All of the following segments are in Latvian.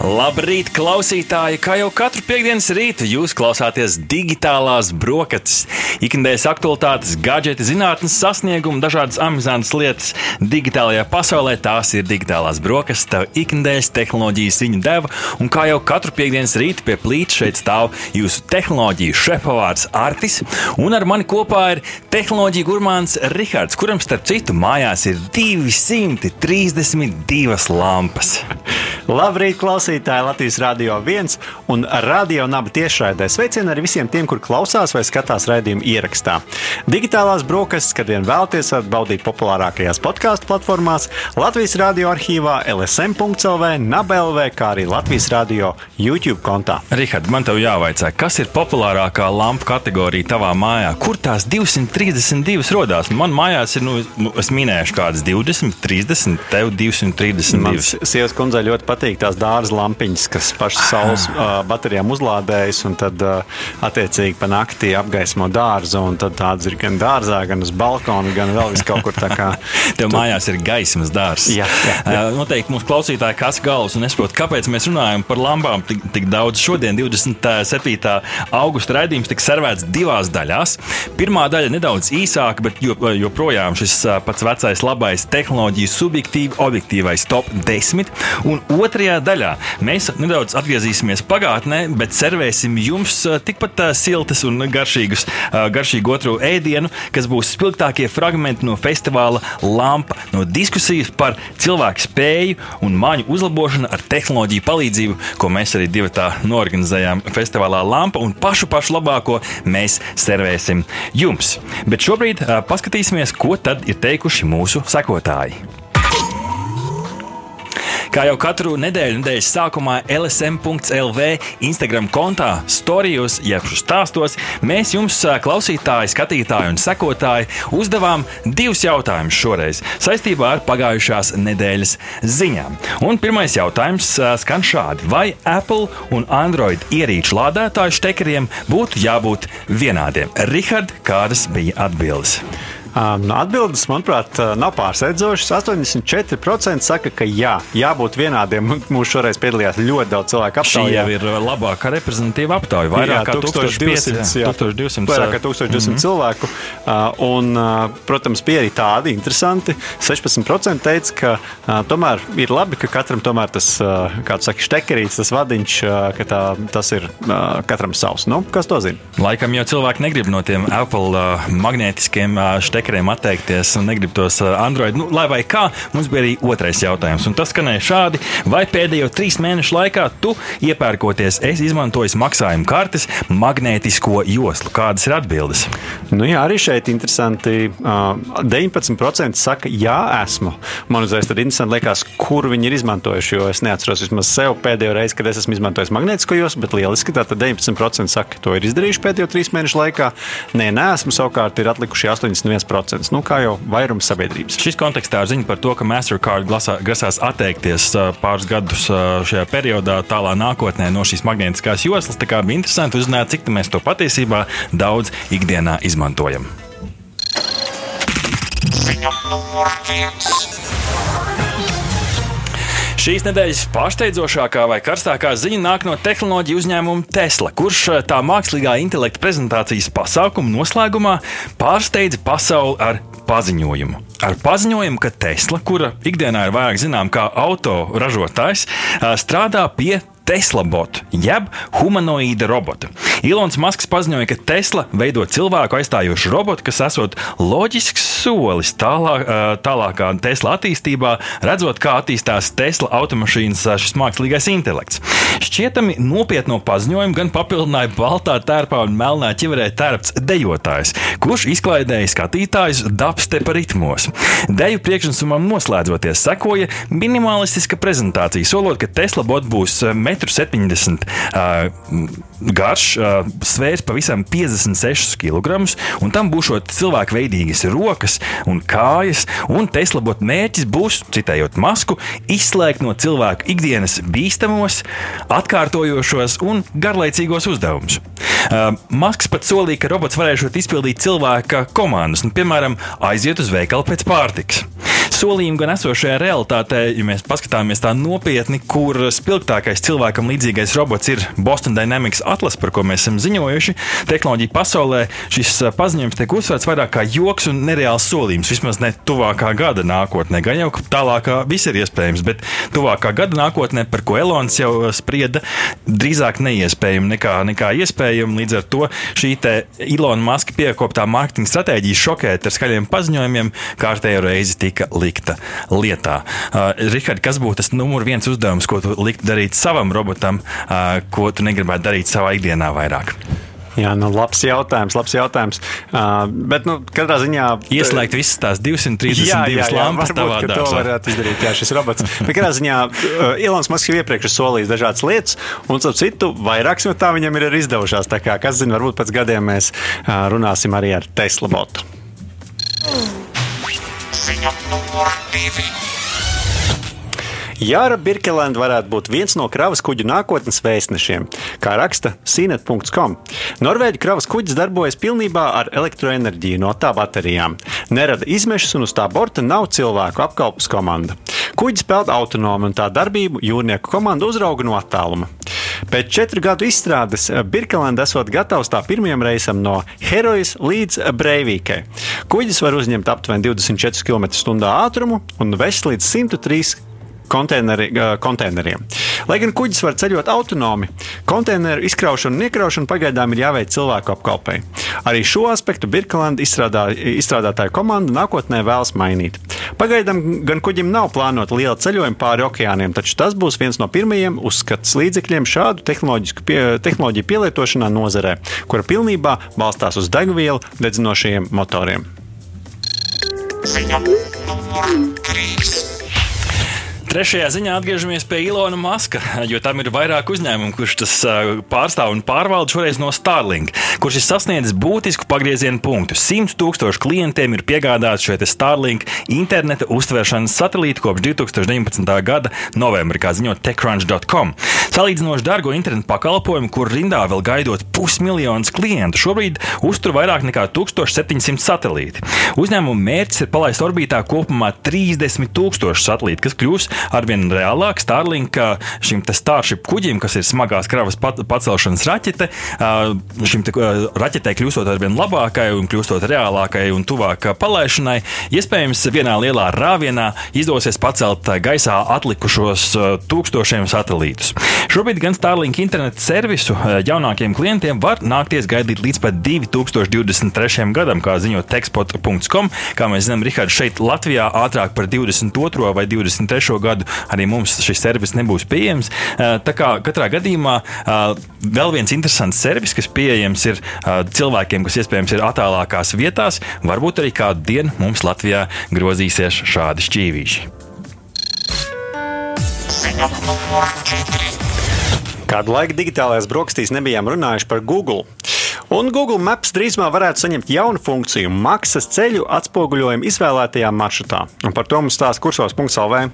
Labrīt, klausītāji! Kā jau katru piekdienas rītu jūs klausāties digitālās brokastis. Ikdienas aktualitātes, gadgeti, zinātnes sasniegumi, dažādas amizantas lietas digitālajā pasaulē. Tās ir digitālās brokastis, tev ikdienas tehnoloģijas ziņu deva. Un kā jau katru piekdienas rītu pie plīts šeit stāv jūsu tehnoloģiju šefpavārs Artis. Un ar mani kopā ir tehnoloģija gurmāns Rihards, kuram starp citu mājās ir 232 lampas. Labrīt, klausītāji! Latvijas Rādio 1 un Radio Naba tiešraidē. Sveicieni arī visiem tiem, kur klausās vai skatās raidījumu ierakstā. Digitālās brokastis, kad vien vēlaties, varat baudīt populārākajās podkāstu platformās, Latvijas Rādio arhīvā, LSM.CLV, NABLV, kā arī Latvijas Rādio YouTube kontā. Rihard, man te jāvaicā, kas ir populārākā lampu kategorija tavā mājā? Kur tās 232 radās? Man mājās ir, nu, nu, es minēšu, kādas 20, 30, tev 232. Man sievas kundzei ļoti patīk tās dārza lampiņas, kas pašas saules uh, baterijām uzlādējas un tad uh, attiecīgi pa naktī apgaismo dārzu. Tad tādas ir gan dārzā, gan uz balkona, gan vēl vis kaut kur tā kā. Tev tu... mājās ir gaismas dārzs. Jā, jā, jā. Uh, noteikti mūsu klausītāji kas galvas un es saprotu, kāpēc mēs runājam par lampām tik, tik daudz. Šodien, 27. augusta raidījums, tika servēts divās daļās. Pirmā daļa nedaudz īsāka, bet joprojām šis pats vecais labais tehnoloģiju subjektīvi objektīvais top 10. Un otrajā daļā mēs nedaudz atgriezīsimies pagātnē, bet servēsim jums tikpat siltas un garšīgus, garšīgu otru ēdienu, kas būs spilgtākie fragmenti no festivāla Lampa, no diskusijas par cilvēku spēju un māņu uzlabošanu ar tehnoloģiju palīdzību, ko mēs arī divi tā norganizējām festivālā Lampa, un pašu pašu labāko mēs servēsim jums. Bet šobrīd paskatīsimies, ko tad ir teikuši mūsu sekotāji. Kā jau katru nedēļu, nedēļas sākumā LSM.CLV Instagram kontā, storijos, jeb stāstos, mēs jums, klausītāji, skatītāji un sekotāji, uzdevām divus jautājumus šoreiz saistībā ar pagājušās nedēļas ziņām. Un pirmais jautājums skan šādi: Vai Apple un Android ierīču lādētāju štekeriem būtu jābūt vienādiem? Rihard, kādas bija atbildes? Um, atbildes, manuprāt, nav pārsteidzošas. 84% saka, ka jā, jābūt vienādiem. Mūsu šoreiz piedalījās ļoti daudz cilvēku. Aptaujā. Šī jau ir labākā reprezentatīva aptauja. Vairāk kā 1200, jā, 1200, vairāk kā 1200 mm -hmm. cilvēku. Uh, un, uh, protams, bija arī tādi interesanti. 16% teica, ka uh, tomēr ir labi, ka katram tomēr tas, uh, kā tu saki, štekerīts, tas vadiņš, uh, ka tā, tas ir uh, katram savs. Nu, kas to zina? Laikam jau cilvēki negrib no tiem Apple uh, magnētiskiem uh, štekerītiem stekeriem atteikties un negrib tos uh, Android. Nu, lai vai kā, mums bija arī otrais jautājums. Un tas skanēja šādi: vai pēdējo trīs mēnešu laikā tu iepērkoties, esi izmantojis maksājuma kartes magnētisko joslu? Kādas ir atbildes? Nu, jā, arī šeit interesanti. 19% saka, jā, esmu. Man uzreiz tad interesanti liekas, kur viņi ir izmantojuši, jo es neatceros vismaz sev pēdējo reizi, kad es esmu izmantojis magnētisko joslu, bet lieliski. Tātad 19% saka, to ir izdarījuši pēdējo trīs mēnešu laikā. Nē, nē, esmu savukārt ir atlikuši 81% 1%. Nu, kā jau vairums sabiedrības. Šis kontekstā ir ziņa par to, ka Mastercard grasās atteikties pāris gadus šajā periodā, tālā nākotnē no šīs magnētiskās joslas. Tā kā bija interesanti uzzināt, cik mēs to patiesībā daudz ikdienā izmantojam. Ziņa numur viens. Šīs nedēļas pārsteidzošākā vai karstākā ziņa nāk no tehnoloģiju uzņēmuma Tesla, kurš eh, tā mākslīgā intelekta prezentācijas pasākuma noslēgumā pārsteidza pasauli ar paziņojumu. Ar paziņojumu, ka Tesla, kura ikdienā ir vairāk zināma kā auto ražotājs, eh, strādā pie Tesla botu, jeb humanoīda robota. Ilons Masks paziņoja, ka Tesla veido cilvēku aizstājošu robotu, kas esot loģisks solis tālāk, tālākā Tesla attīstībā, redzot, kā attīstās Tesla automašīnas šis mākslīgais intelekts. Šķietami nopietno paziņojumu gan papildināja baltā tērpā un melnā ķiverē tērpts dejotājs, kurš izklaidēja skatītājus dubstepa ritmos. Deju priekšnesumam noslēdzoties, sekoja minimalistiska prezentācija, solot, ka Tesla bot būs 1,70 m garš, svērs pavisam 56 kg, un tam būs cilvēku veidīgas rokas un kājas, un Tesla bot mērķis būs, citējot masku, izslēgt no cilvēku ikdienas bīstamos, atkārtojošos un garlaicīgos uzdevumus. Masks pat solīja, ka robots varēšot izpildīt cilvēka komandas, nu, piemēram, aiziet uz veikalu pēc pārtikas solījumi gan esošajā realitātē, ja mēs paskatāmies tā nopietni, kur spilgtākais cilvēkam līdzīgais robots ir Boston Dynamics atlas, par ko mēs esam ziņojuši. Tehnoloģija pasaulē šis paziņojums tiek uzsvērts vairāk kā joks un nereāls solījums. Vismaz ne tuvākā gada nākotnē, gan jau tālākā viss ir iespējams, bet tuvākā gada nākotnē, par ko Elons jau sprieda, drīzāk neiespējami nekā, nekā iespējami. Līdz ar to šī Ilona Maska piekoptā mārketinga stratēģija šokēt ar skaļiem paziņojumiem kārtējo reizi tika likta lietā. Uh, Rihard, kas būtu tas numur viens uzdevums, ko tu likt darīt savam robotam, uh, ko tu negribētu darīt savā ikdienā vairāk? Jā, nu, labs jautājums. Labs jautājums. Uh, bet, nu, katrā ziņā. Ieslēgt visas tās 232 jā, jā, jā, lampas tavā darbā. To varētu izdarīt, jā, šis robots. bet, katrā ziņā, uh, Ilons Masks jau iepriekš ir solījis dažādas lietas, un, ap citu, vairākas no tām viņam ir arī izdevušās. Tā kā, kas zina, varbūt pēc gadiem mēs uh, runāsim arī ar Tesla botu. Ziņa numur divi. Jāra Birkelēna varētu būt viens no kravas kuģu nākotnes vēstnešiem, kā raksta Sīnet.com. Norvēģi kravas kuģis darbojas pilnībā ar elektroenerģiju no tā baterijām. Nerada izmešas un uz tā borta nav cilvēku apkalpes komanda. Kuģis peld autonomi un tā darbību jūrnieku komanda uzrauga no attāluma. Pēc četru gadu izstrādes Birkelanda esot gatavs tā pirmajam reisam no Herojas līdz Breivīkai. Kuģis var uzņemt aptuveni 24 km/h ātrumu un vest līdz 103 konteineri, konteineriem. Lai gan kuģis var ceļot autonomi, konteineru izkraušana un iekraušana pagaidām ir jāveic cilvēku apkalpei. Arī šo aspektu Birkelanda izstrādā, izstrādātāju komanda nākotnē vēlas mainīt. Pagaidām gan kuģim nav plānota liela ceļojuma pāri okeāniem, taču tas būs viens no pirmajiem uzskats līdzekļiem šādu pie, tehnoloģiju pielietošanā nozarē, kura pilnībā balstās uz degvielu dedzinošajiem motoriem. Ziņa numur 3. Trešajā ziņā atgriežamies pie Ilona Maska, jo tam ir vairāk uzņēmumu, kurš tas pārstāv un pārvalda šoreiz no Starlink, kurš ir sasniedzis būtisku pagrieziena punktu. 100 tūkstoši klientiem ir piegādāts šo Starlink interneta uztvēršanas satelītu kopš 2019. gada novembra, kā ziņo TechCrunch.com. Salīdzinoši dārgo internetu pakalpojumu, kur rindā vēl gaidot pusmiljonus klientu, šobrīd uztur vairāk nekā 1700 satelīti. Uzņēmuma mērķis ir palaist orbītā kopumā 30 tūkstoši satelītu, kas kļūs arvien reālāk. Starlink šim Starship kuģim, kas ir smagās kravas pacelšanas raķete, šim raķetei kļūstot arvien labākai un kļūstot reālākai un tuvāk palaišanai, iespējams, vienā lielā rāvienā izdosies pacelt gaisā atlikušos tūkstošiem satelītus. Šobrīd gan Starlink interneta servisu jaunākiem klientiem var nākties gaidīt līdz pat 2023. gadam, kā ziņo tekspot.com. Kā mēs zinām, Rihards, šeit Latvijā ātrāk par 22. vai 23. gadu gadu arī mums šis servis nebūs pieejams. Tā kā katrā gadījumā vēl viens interesants servis, kas pieejams ir cilvēkiem, kas iespējams ir attālākās vietās, varbūt arī kādu dienu mums Latvijā grozīsies šādi šķīvīši. Kādu laiku digitālajās brokastīs nebijām runājuši par Google. Un Google Maps drīzumā varētu saņemt jaunu funkciju - maksas ceļu atspoguļojumu izvēlētajā maršrutā. Un par to mums stāsta kursos.lv.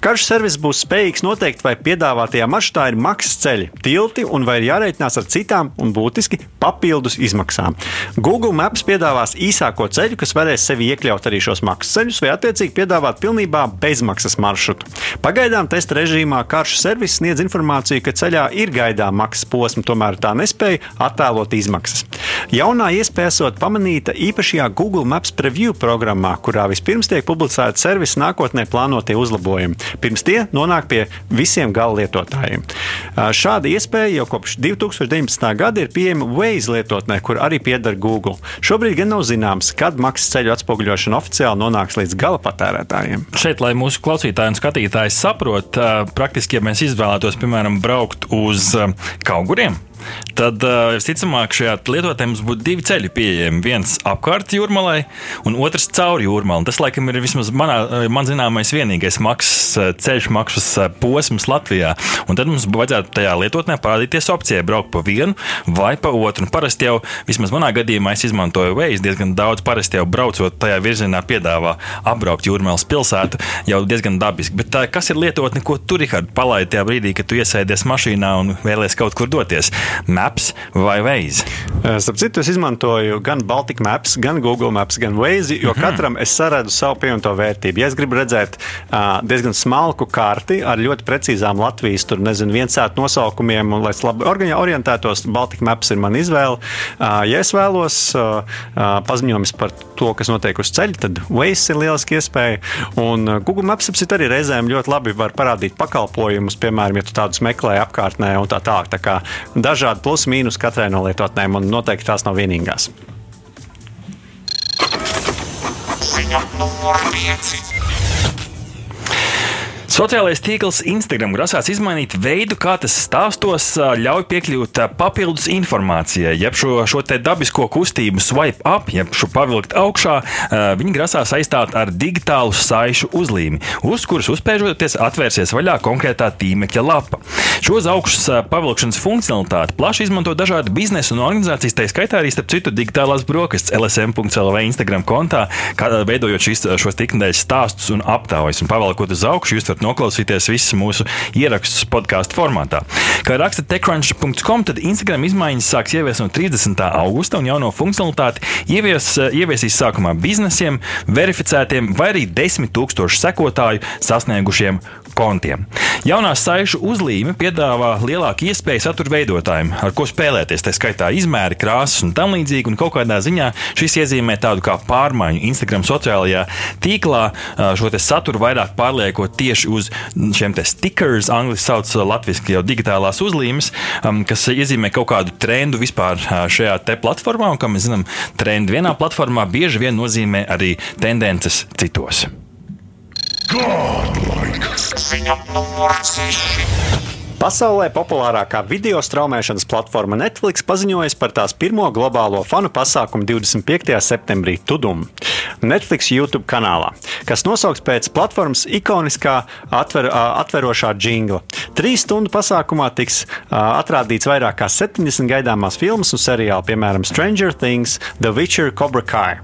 Karš servis būs spējīgs noteikt, vai piedāvātajā maršrutā ir maksas ceļi, tilti un vai ir jārēķinās ar citām un būtiski papildus izmaksām. Google Maps piedāvās īsāko ceļu, kas varēs sevi iekļaut arī šos maksas ceļus, vai attiecīgi piedāvāt pilnībā bezmaksas maršrutu. Pagaidām testa režīmā karš servis sniedz informāciju, ka ceļā ir gaidām maksas posma, tomēr tā nespēja attēlot izmaksas izmaksas. Jaunā iespēja esot pamanīta īpašajā Google Maps Preview programmā, kurā vispirms tiek publicēti servisa nākotnē plānotie uzlabojumi, pirms tie nonāk pie visiem gala lietotājiem. Šāda iespēja jau kopš 2019. gada ir pieejama Waze lietotnē, kur arī pieder Google. Šobrīd gan nav zināms, kad maksas ceļu atspoguļošana oficiāli nonāks līdz gala patērētājiem. Šeit, lai mūsu klausītāji un skatītāji saprot, praktiski, ja mēs izvēlētos, piemēram, braukt uz Kauguriem, tad uh, visticamāk šajā lietotnē mums būtu divi ceļi pieejami. Viens apkārt jūrmalai, un otrs cauri jūrmalai. Tas, laikam, ir vismaz manā, uh, man zināmais vienīgais maksas uh, ceļš, maksas posms Latvijā. Un tad mums vajadzētu tajā lietotnē parādīties opcijai braukt pa vienu vai pa otru. Un parasti jau, vismaz manā gadījumā, es izmantoju Waze diezgan daudz. Parasti jau braucot tajā virzienā, piedāvā apbraukt jūrmālas pilsētu jau diezgan dabiski. Bet tā, kas ir lietotne, ko tu, Rihard, palaidi tajā brīdī, kad tu iesēdies mašīnā un vēlies kaut kur doties? Map Maps vai Waze? Starp citu, es izmantoju gan Baltic Maps, gan Google Maps, gan Waze, jo mm. katram es saredzu savu pievienoto vērtību. Ja es gribu redzēt uh, diezgan smalku karti ar ļoti precīzām Latvijas, tur nezinu, viensētu nosaukumiem, un lai es labi orientētos, Baltic Maps ir mana izvēle. Uh, ja es vēlos uh, uh, paziņojumus par to, kas notiek uz ceļa, tad Waze ir lieliski iespēja. Un Google Maps arī reizēm ļoti labi var parādīt pakalpojumus, piemēram, ja tu tādus meklē apkārtnē un tā tālāk. Tā kā dažādi plus mīnus katrai no lietotnēm, un noteikti tās nav vienīgās. Ziņa 5. Sociālais tīkls Instagram grasās izmainīt veidu, kā tas stāstos ļauj piekļūt papildus informācijai. Jeb šo, šo dabisko kustību swipe up, jeb šo pavilkt augšā, viņi grasās aizstāt ar digitālu saišu uzlīmi, uz kuras uzspēžoties atvērsies vaļā konkrētā tīmekļa lapa. Šo uz augšas pavilkšanas funkcionalitāti plaši izmanto dažādi biznesa un organizācijas, tā skaitā arī starp citu digitālās brokastis LSM.CLV Instagram kontā, kā, veidojot šis, šos tiknedēļas stāstus un aptaujas. Un pavalkot uz augšu, jūs varat noklausīties visus mūsu ierakstus podkāstu formātā. Kā raksta techcrunch.com, tad Instagram izmaiņas sāks ieviest no 30. augusta un jauno funkcionalitāti ievies, ieviesīs sākumā biznesiem, verificētiem vai arī 10 tūkstošu sekotāju sasniegušiem kontiem. Jaunā saišu uzlīme piedāvā lielāku iespēju satura veidotājiem, ar ko spēlēties, tā skaitā izmēri, krāsas un tam līdzīgi. Un kaut kādā ziņā šis iezīmē tādu kā pārmaiņu Instagram sociālajā tīklā, šo saturu vairāk pārliekot tieši uz šiem stickers, angļuiski sauc latviešu jau digitālās uzlīmes, kas iezīmē kaut kādu trendu vispār šajā te platformā, un kā mēs zinām, trendi vienā platformā bieži vien nozīmē arī tendences citos. Godlike! Ziņa numur 6. Pasaulē populārākā video straumēšanas platforma Netflix paziņoja par tās pirmo globālo fanu pasākumu 25. septembrī Tudum, Netflix YouTube kanālā, kas nosaukts pēc platformas ikoniskā atver, atverošā jingla. Trīs stundu pasākumā tiks atrādīts vairāk kā 70 gaidāmās filmas un seriāli, piemēram, Stranger Things, The Witcher, Cobra Kai.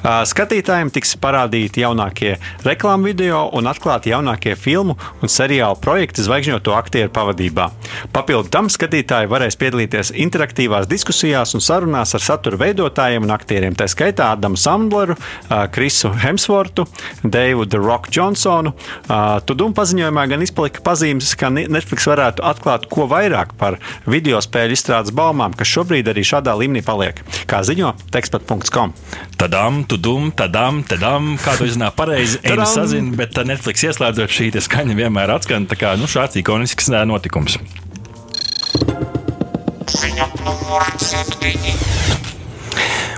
Skatītājiem tiks parādīti jaunākie reklāmu video un atklāti jaunākie filmu un seriālu projekti zvaigžņoto aktieru pavadībā. Papildu tam skatītāji varēs piedalīties interaktīvās diskusijās un sarunās ar satura veidotājiem un aktieriem, tā skaitā Adamu Sandleru, Krisu Hemsvortu, Deivu The Rock Johnsonu. Tudum paziņojumā gan izpalika pazīmes, ka Netflix varētu atklāt ko vairāk par video spēļu izstrādes baumām, kas šobrīd arī šādā līmenī paliek, kā ziņo tekstpat.com. Tadam, tudum, tadam, tadam, kā to izrunā pareizi, Eina sazina, bet Netflix ieslēdzot šī skaņa vienmēr atskan tā kā nu, šāds ikonisks notikums. Ziņa numur 7.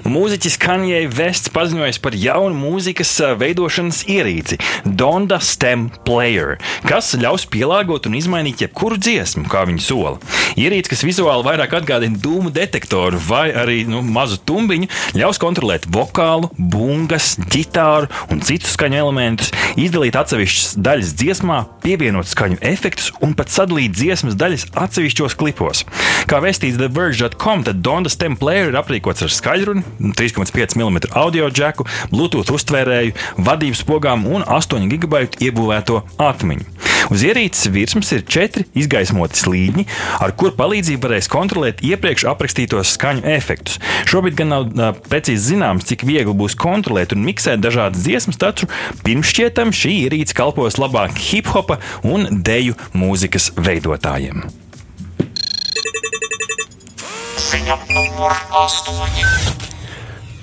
Mūziķis Kanye Vests paziņoja par jaunu mūzikas veidošanas ierīci Donda Stem Player, kas ļaus pielāgot un izmainīt jebkuru dziesmu, kā viņa sola. Ierīce, kas vizuāli vairāk atgādina dūmu detektoru vai arī nu, mazu tumbiņu, ļaus kontrolēt vokālu, bungas, ģitāru un citus skaņu elementus, izdalīt atsevišķas daļas dziesmā, pievienot skaņu efektus un pat sadalīt dziesmas daļas atsevišķos klipos. Kā vēstīts The Verge.com, tad Donda Stem Player ir aprīkots ar skaļruni, 3,5 mm audio džeku, Bluetooth uztvērēju, vadības pogām un 8 gigabaitu iebūvēto atmiņu. Uz ierīces virsmas ir četri izgaismoti slīdņi, ar kuru palīdzību varēs kontrolēt iepriekš aprakstītos skaņu efektus. Šobrīd gan nav uh, precīzi zināms, cik viegli būs kontrolēt un miksēt dažādas dziesmas, taču pirms šķietam šī ierīce kalpos labāk hip hopa un deju mūzikas veidotājiem. Ziņa numur 8.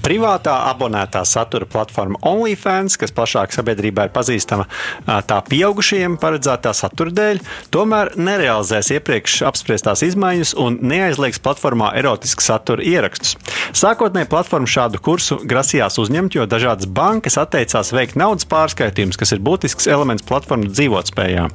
Privātā abonētā satura platforma OnlyFans, kas plašāk sabiedrībā ir pazīstama tā pieaugušajiem paredzētā satura dēļ, tomēr nerealizēs iepriekš apspriestās izmaiņas un neaizliegs platformā erotisku satura ierakstus. Sākotnēji platforma šādu kursu grasījās uzņemt, jo dažādas bankas atteicās veikt naudas pārskaitījumus, kas ir būtisks elements platformas dzīvotspējā.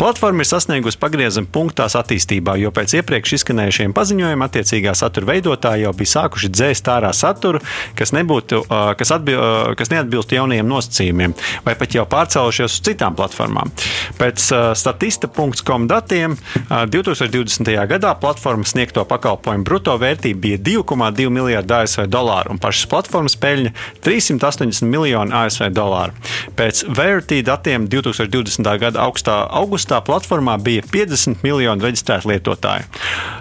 Platforma ir sasniegusi pagrieziena punktās attīstībā, jo pēc iepriekš izskanējušiem paziņojumiem attiecīgā satura veidotāji jau bija sākuši dzēst ārā saturu, kas, nebūtu, kas, atbil, kas neatbilst jaunajiem nosacījumiem, vai pat jau pārcēlušies uz citām platformām. Pēc statista.com datiem 2020. gadā platformas sniegto pakalpojumu brutto vērtība bija 2,2 miljardi ASV dolāru un pašas platformas peļņa 380 miljoni ASV dolāru. Pēc Verity datiem 2020. gada augstā, augustā platformā bija 50 miljoni reģistrētu lietotāju.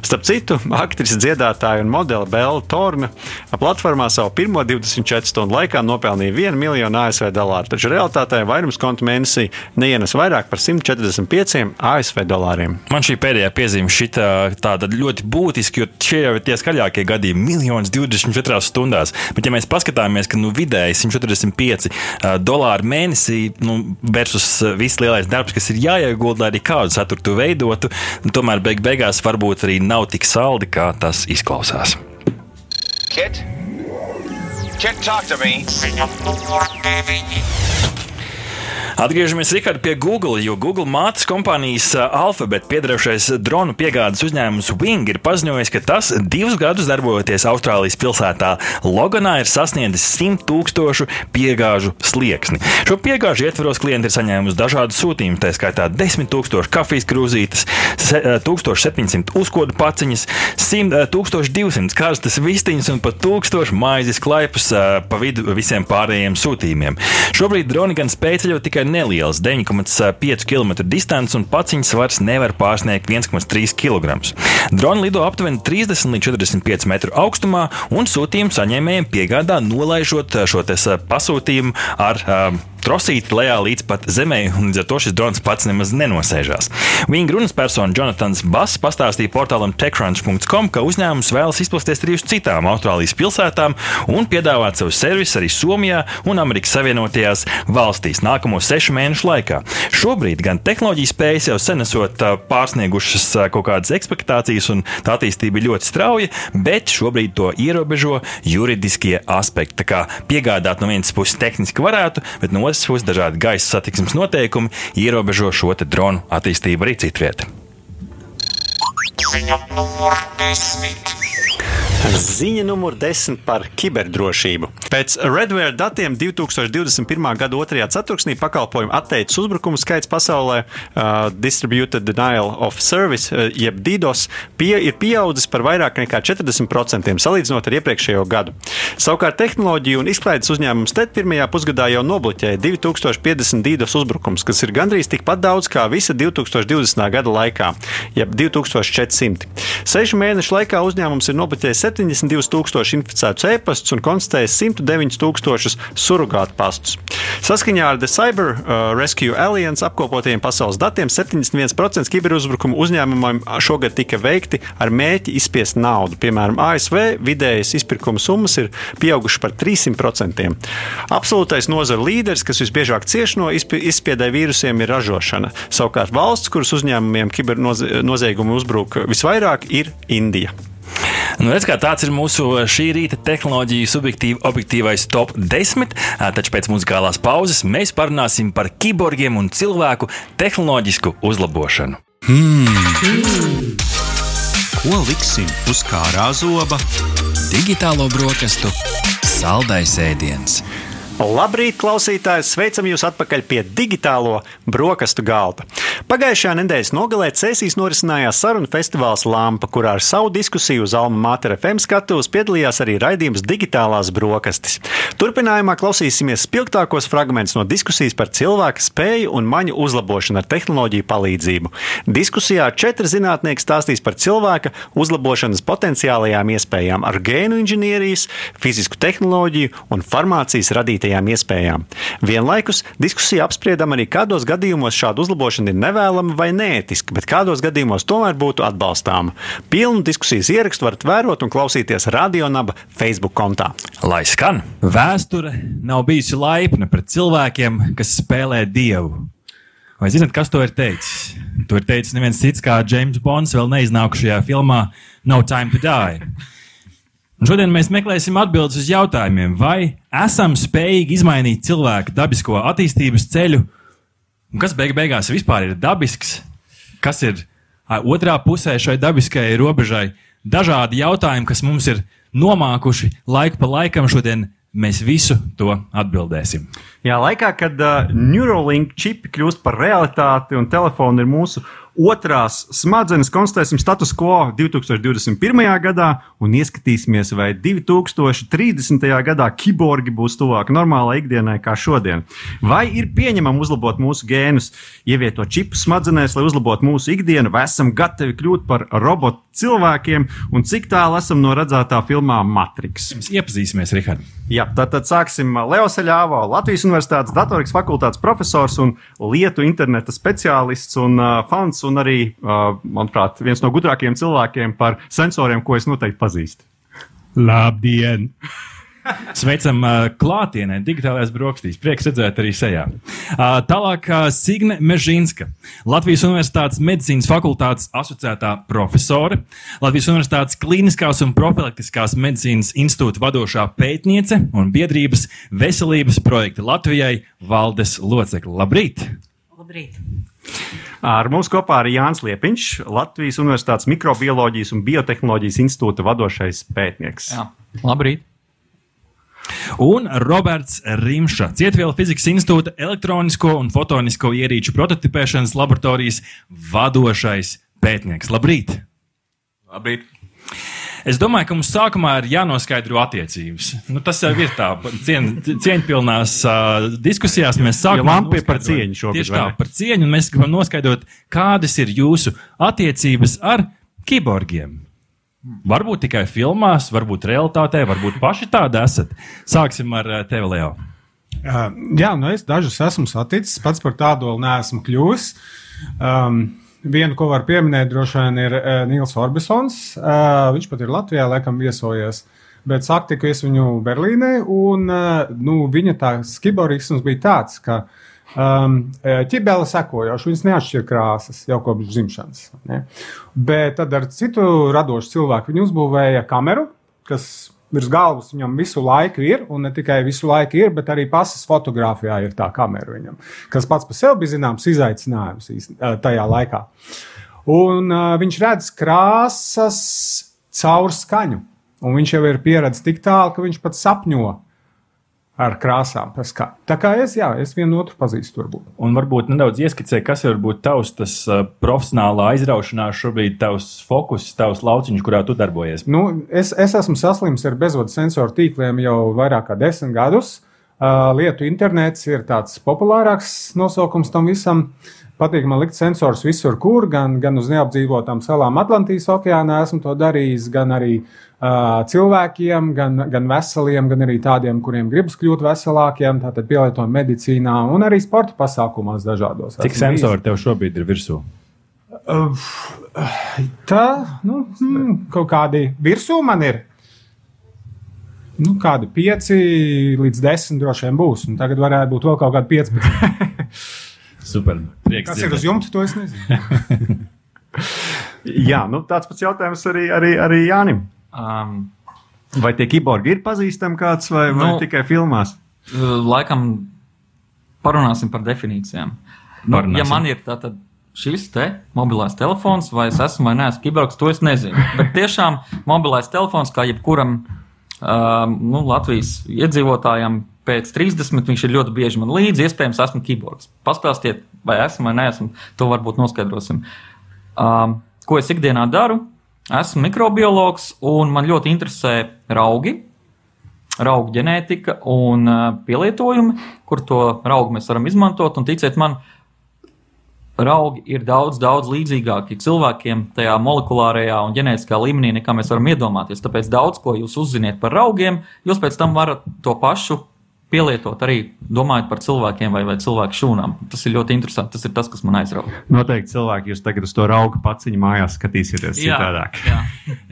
Starp citu, aktrise, dziedātāja un modele Bela Torme platformā savu pirmo 24 stundu laikā nopelnīja 1 miljonu ASV dolāru, taču realitātē vairums kontu mēnesī neienes vairāk par 145 ASV dolāriem. Man šī pēdējā piezīme šita tāda ļoti būtiska, jo šie jau ir tie skaļākie gadījumi - miljonus 24 stundās. Bet, ja mēs paskatāmies, ka nu, vidēji 145 uh, dolāri mēnesī nu, versus viss lielais darbs, kas ir jāiegulda, lai arī kādu saturu tu veidotu, nu, tomēr beig beigās varbūt arī nav tik saldi, kā tas izklausās. Kit? Kit, talk to me. Atgriežamies Rikārd, pie Google, jo Google mātes kompānijas Alphabet piedarošais dronu piegādes uzņēmums Wing ir paziņojis, ka tas divus gadus darbojoties Austrālijas pilsētā Loganā ir sasniedzis 100 tūkstošu piegāžu slieksni. Šo piegāžu ietvaros klienti ir saņēmuši dažādus sūtījumus, tā skaitā 10 tūkstoši kafijas krūzītes, 1700 uzkodu paciņas, 1200 karstas vistiņas un pat 1000 maizes klaipus pa vidu visiem pārējiem sūtījumiem. Šobrīd droni gan spēj ceļot tikai neliels 9,5 km distance un paciņas svars nevar pārsniegt 1,3 kg. Droni lido aptuveni 30 līdz 45 metru augstumā un sūtījumu saņēmējiem piegādā nolaižot šo pasūtījumu ar uh, trosīti lejā līdz pat zemē, un līdz ar to šis drons pats nemaz nenosēžās. Viņa runas persona Jonatans Bass pastāstīja portālam techcrunch.com, ka uzņēmums vēlas izplatīties arī uz citām Austrālijas pilsētām un piedāvāt savu servisu arī Somijā un Amerikas Savienotajās valstīs nākamo sešu mēnešu laikā. Šobrīd gan tehnoloģijas spējas jau sen esot pārsniegušas kaut kādas expectācijas, un tā attīstība ir ļoti strauja, bet šobrīd to ierobežo juridiskie aspekti. Tā kā piegādāt no vienas puses tehniski varētu, bet no otras otras puses dažādi gaisa satiksmes noteikumi ierobežo šo dronu attīstību arī citvietā. Ziņa numur desmit. Ziņa numur 10 par kiberdrošību. Pēc Redware datiem 2021. gada 2. ceturksnī pakalpojumu atteicis uzbrukumu skaits pasaulē, uh, Distributed Denial of Service, uh, jeb DDoS, pie, ir pieaudzis par vairāk nekā 40% salīdzinot ar iepriekšējo gadu. Savukārt tehnoloģiju un izklaides uzņēmums TED pirmajā pusgadā jau nobloķēja 2050 DDoS uzbrukums, kas ir gandrīz tikpat daudz kā visa 2020. gada laikā, jeb 2400. Sešu mēnešu laikā uzņēmums ir nobloķējis 72,000 inficētus e-pastus un konstatējis 109,000 surrogātu pastus. Saskaņā ar The Cyber uh, Rescue Alliance apkopotiem pasaules datiem 71% kiberuzbrukumu uzņēmumiem šogad tika veikti ar mēķi izspiest naudu. Piemēram, ASV vidējas izpirkuma summas ir pieaugušas par 300%. Absolūtais nozaru līderis, kas visbiežāk cieš no izspiedai vīrusiem, ir ražošana. Savukārt valsts, kuras uzņēmumiem kibernoziegumu uzbruk visvairāk, ir Indija. Nu, redz, tāds ir mūsu šī rīta tehnoloģiju subjektīv, objektīvais top 10. Taču pēc muzikālās pauzes mēs parunāsim par kiborgiem un cilvēku tehnoloģisku uzlabošanu. Hmm. Ko liksim uz kārā zoba? Digitālo brokastu saldais ēdiens. Labrīt, klausītāji! Sveicam jūs atpakaļ pie digitālo brokastu galda. Pagājušajā nedēļas nogalē Cēsīs norisinājās sarunu festivāls Lampa, kurā ar savu diskusiju uz Alma Mātera FM skatuves piedalījās arī raidījums Digitālās brokastis. Turpinājumā klausīsimies spilgtākos fragmentus no diskusijas par cilvēka spēju un maņu uzlabošanu ar tehnoloģiju palīdzību. Diskusijā četri zinātnieki stāstīs par cilvēka uzlabošanas potenciālajām iespējām ar gēnu inženierijas, fizisku tehnoloģiju un farmācijas radītāju radītajām iespējām. Vienlaikus diskusija apspriedam arī, kādos gadījumos šāda uzlabošana ir nevēlama vai neētiska, bet kādos gadījumos tomēr būtu atbalstāma. Pilnu diskusijas ierakstu varat vērot un klausīties Radionaba Facebook kontā. Lai skan! Vēsture nav bijusi laipna pret cilvēkiem, kas spēlē dievu. Vai zināt, kas to ir teicis? To ir teicis neviens cits kā James Bonds vēl neiznākušajā filmā No Time to Die. Un šodien mēs meklēsim atbildes uz jautājumiem, vai esam spējīgi izmainīt cilvēka dabisko attīstības ceļu, un kas beig beigās vispār ir dabisks, kas ir otrā pusē šai dabiskajai robežai, dažādi jautājumi, kas mums ir nomākuši laiku pa laikam šodien. Mēs visu to atbildēsim. Jā, laikā, kad uh, Neuralink čipi kļūst par realitāti un telefoni ir mūsu otrās smadzenes, konstatēsim status quo 2021. gadā un ieskatīsimies, vai 2030. gadā kiborgi būs tuvāk normālai ikdienai kā šodien. Vai ir pieņemami uzlabot mūsu gēnus, ievietot čipu smadzenēs, lai uzlabotu mūsu ikdienu, vai esam gatavi kļūt par robotu cilvēkiem, un cik tālu esam no redzētā filmā Matrix. Mēs iepazīsimies, Rihard. Jā, tad, tad sāksim Leo Seļāvo, Latvijas Universitātes datorikas fakultātes profesors un lietu interneta speciālists un uh, fans un arī, manuprāt, viens no gudrākajiem cilvēkiem par sensoriem, ko es noteikti pazīstu. Labdien! Sveicam uh, klātienē, digitālajās brokastīs. Prieks redzēt arī sejā. Uh, tālāk uh, Signe Mežīnska, Latvijas Universitātes medicīnas fakultātes asociētā profesore, Latvijas Universitātes klīniskās un profilaktiskās medicīnas institūta vadošā pētniece un biedrības veselības projekta Latvijai valdes locekle. Labrīt! Labrīt! Ar mums kopā ir Jānis Liepiņš, Latvijas Universitātes mikrobioloģijas un biotehnoloģijas institūta vadošais pētnieks. Jā. Labrīt! Un Roberts Rimša, Cietvielu fizikas institūta elektronisko un fotonisko ierīču prototipēšanas laboratorijas vadošais pētnieks. Labrīt! Labrīt! Es domāju, ka mums sākumā ir jānoskaidro attiecības. Nu, tas jau ir tā, cien, cieņpilnās uh, diskusijās. Mēs sākam ja par cieņu šobrīd. Tieši tā, par cieņu, un mēs gribam noskaidrot, kādas ir jūsu attiecības ar kiborgiem. Varbūt tikai filmās, varbūt realitātē, varbūt paši tādi esat. Sāksim ar tevi, Leo. Uh, jā, nu es dažus esmu saticis, pats par tādu vēl neesmu kļuvis. Um, Vienu, ko var pieminēt, droši vien ir uh, Nils Orbisons. Uh, viņš pat ir Latvijā, laikam, viesojies. Bet satiku es viņu Berlīnē, un uh, nu, viņa tā skiborisms bija tāds, ka um, ķibele sekojoši, viņas neatšķir krāsas jau kopš dzimšanas. Ne? Bet tad ar citu radošu cilvēku viņi uzbūvēja kameru, kas virs galvas viņam visu laiku ir, un ne tikai visu laiku ir, bet arī pasas fotografijā ir tā kamera viņam, kas pats par sevi bija zināms izaicinājums tajā laikā. Un uh, viņš redz krāsas caur skaņu, un viņš jau ir pieredzējis tik tālu, ka viņš pat sapņo ar krāsām. Tā kā es, jā, es vienu otru pazīstu, varbūt. Un varbūt nedaudz ieskicē, kas var būt tavs tas uh, profesionālā aizraušanās, šobrīd tavs fokus, tavs lauciņš, kurā tu darbojies. Nu, es, es esmu saslims ar bezvadu sensoru tīkliem jau vairāk kā desmit gadus. Uh, lietu internets ir tāds populārāks nosaukums tam visam. Patīk man likt sensors visur, kur, gan, gan uz neapdzīvotām salām Atlantijas okeānā esmu to darījis, gan arī uh, cilvēkiem, gan, gan veseliem, gan arī tādiem, kuriem gribas kļūt veselākiem, tātad pielietojam medicīnā un arī sporta pasākumos dažādos. Cik sensori tev šobrīd ir virsū? Tā, nu, mm, kaut kādi virsū man ir. Nu, kādi 5 līdz 10 droši vien būs. Un tagad varētu būt vēl kaut kādi 15. Super. Prieks Kas ir uz jumta, to es nezinu. Jā, nu, tāds pats jautājums arī, arī, arī Jānim. Um, Vai tie kiborgi ir pazīstami kāds vai, vai Nu, tikai filmās? laikam parunāsim par definīcijām. Nu, Parunāsim. ja man ir tātad šis te mobilais telefons, vai es esmu vai neesmu kibergs, to es nezinu. Bet tiešām mobilais telefons, kā jebkuram um, nu, Latvijas iedzīvotājam, pēc 30 viņš ir ļoti bieži man līdzi. Iespējams, esmu kiborgs. Pastāstiet, vai esmu vai neesmu. To varbūt noskaidrosim. Um, ko es ikdienā daru? Esmu mikrobiologs un man ļoti interesē raugi, raugu ģenētika un uh, pielietojumi, kur to raugu mēs varam izmantot. Un ticiet man, raugi ir daudz, daudz līdzīgāki cilvēkiem tajā molekulārajā un ģenētiskā līmenī, nekā mēs varam iedomāties. Tāpēc daudz ko jūs uzziniet par raugiem, jūs pēc tam varat to pašu pielietot arī domājot par cilvēkiem vai, vai cilvēku šūnām. Tas ir ļoti interesanti. Tas ir tas, kas man aizrauga. Noteikti cilvēki jūs tagad uz to rauga paciņu mājās skatīsieties citādāk. jā.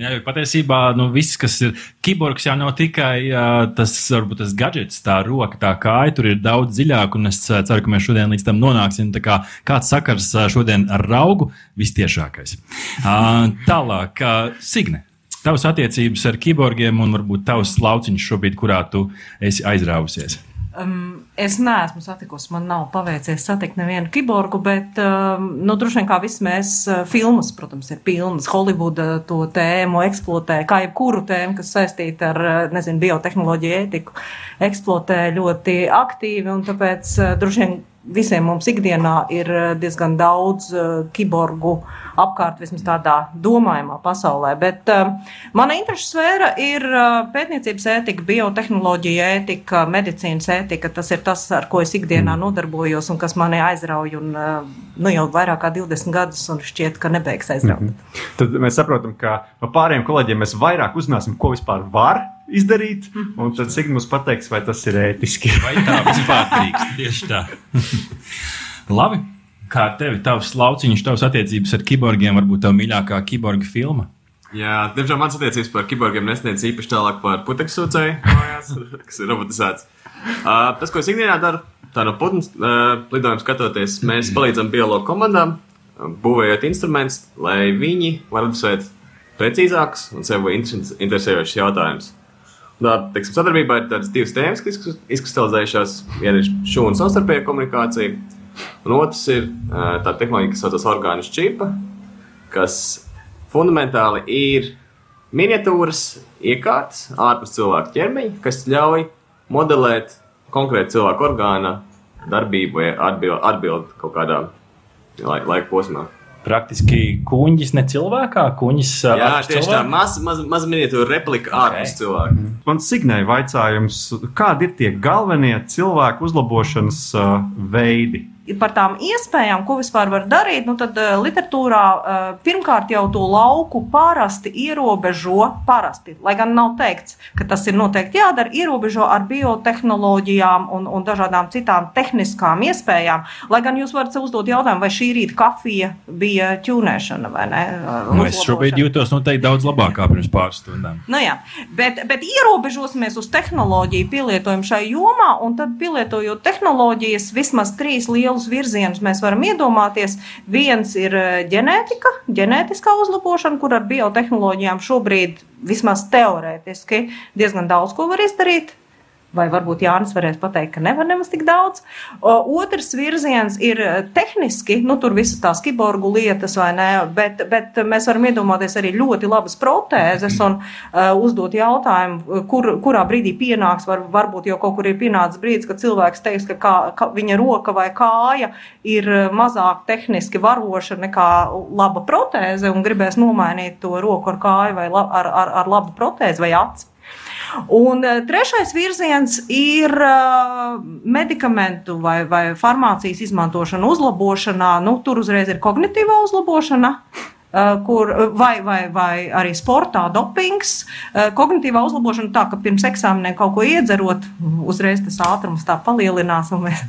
Jā, patiesībā nu, viss, kas ir kiborgs, jau nav tikai uh, tas, varbūt tas gadgets, tā roka, tā kāja, tur ir daudz dziļāk, un es uh, ceru, ka mēs šodien līdz tam nonāksim. Tā kā kāds sakars uh, šodien ar raugu, vistiešākais. Uh, tālāk, uh, Signe. Tavas attiecības ar kiborgiem un varbūt tavs lauciņš šobrīd, kurā tu esi aizrāvusies. Um, es neesmu satikusi, man nav paveicies satikt nevienu kiborgu, bet, um, nu, droši vien kā visi mēs, uh, filmas, protams, ir pilnas. Holivuda to tēmu eksploatē, kā jebkuru tēmu, kas saistīta ar, uh, nezinu, biotehnoloģiju ētiku, eksploatē ļoti aktīvi, tāpēc uh, droši vien visiem mums ikdienā ir eh, diezgan daudz uh, kiborgu apkārt, vismaz tādā domājumā pasaulē. Bet uh, mana interešu sfēra ir uh, pētniecības ētika, biotehnoloģija ētika, medicīnas ētika. Tas ir tas, ar ko es ikdienā mm. nodarbojos un kas mani aizrauj un, uh, nu, jau vairāk kā 20 gadus un šķiet, ka nebeigs aizraut. Mm -hmm. Tad mēs saprotam, ka no pārējiem kolēģiem mēs vairāk uzzināsim, ko vispār var izdarīt, un tad Sigmunds pateiks, vai tas ir ētiski. vai tā vispār drīkst? Tieši tā. Labi. Kā tev, tavs lauciņš, tavs attiecības ar kiborgiem, varbūt tā mīļākā kiborga filma? Jā, diemžēl mans attiecības par kiborgiem nesniedz īpaši tālāk par putekļu sūcēju, mājās, kas ir robotizēts. Uh, tas, ko es ikdienā daru, tā no putnu uh, lidojuma skatoties, mēs palīdzam biologu komandām, būvējot instrumentus, lai viņi varētu uzsvērt precīzākus un sev interesējošus jautājumus. Tā, teiksim, sadarbībā ir tādas divas tēmas, kas izkristalizējušās. Viena ir šūnu savstarpēja komunikācija, un otrs ir tā tehnoloģija, kas saucas orgānu šķipa, kas fundamentāli ir miniatūras iekārtas ārpus cilvēka ķermeņa, kas ļauj modelēt konkrētu cilvēku orgāna darbību vai atbild, atbild kaut kādā laika posmā praktiski kuģis ne cilvēkā, kuģis Jā, tieši cilvēku? tā, maza maz, maz miniatūra replika okay. ārpus cilvēka. Mhm. Man signēja vaicājums, kādi ir tie galvenie cilvēku uzlabošanas uh, veidi? Par tām iespējām, ko vispār var darīt, nu tad uh, literatūrā uh, pirmkārt jau to lauku parasti ierobežo, parasti, lai gan nav teikts, ka tas ir noteikti jādara, ierobežo ar biotehnoloģijām un, un dažādām citām tehniskām iespējām. Lai gan jūs varat uzdot jautājumu, vai šī rīta kafija bija ķūnēšana vai ne? Nu, es šobrīd jūtos noteikti daudz labāk kā pirms pāris stundām. Nu, jā, bet, bet ierobežosimies uz tehnoloģiju pielietojumu šai jomā, un tad pielietojot tehnoloģijas vismaz trīs lielus lielus virzienus mēs varam iedomāties. Viens ir eh, ģenētika, ģenētiskā uzlabošana, kur ar biotehnoloģijām šobrīd vismaz teorētiski diezgan daudz ko var izdarīt. Vai varbūt Jānis varēs pateikt, ka nevar nemaz tik daudz. Otrs virziens ir e, tehniski, nu tur visas tās kiborgu lietas, vai ne, bet, bet mēs varam iedomāties arī ļoti labas protēzes un uh, uzdot jautājumu, kur, kurā brīdī pienāks, var, varbūt jau kaut kur ir pienācis brīdis, kad cilvēks teiks, ka kā, ka viņa roka vai kāja ir mazāk tehniski varoša nekā laba protēze un gribēs nomainīt to roku ar kāju vai la, ar, ar, ar labu protēzi vai aci. Un eh, trešais virziens ir eh, medikamentu vai, vai farmācijas izmantošana uzlabošanā. Nu, tur uzreiz ir kognitīvā uzlabošana. Eh, kur, vai, vai, vai arī sportā dopings, eh, kognitīvā uzlabošana tā, ka pirms eksāmeniem kaut ko iedzerot, uzreiz tas ātrums tā palielinās. Mēs...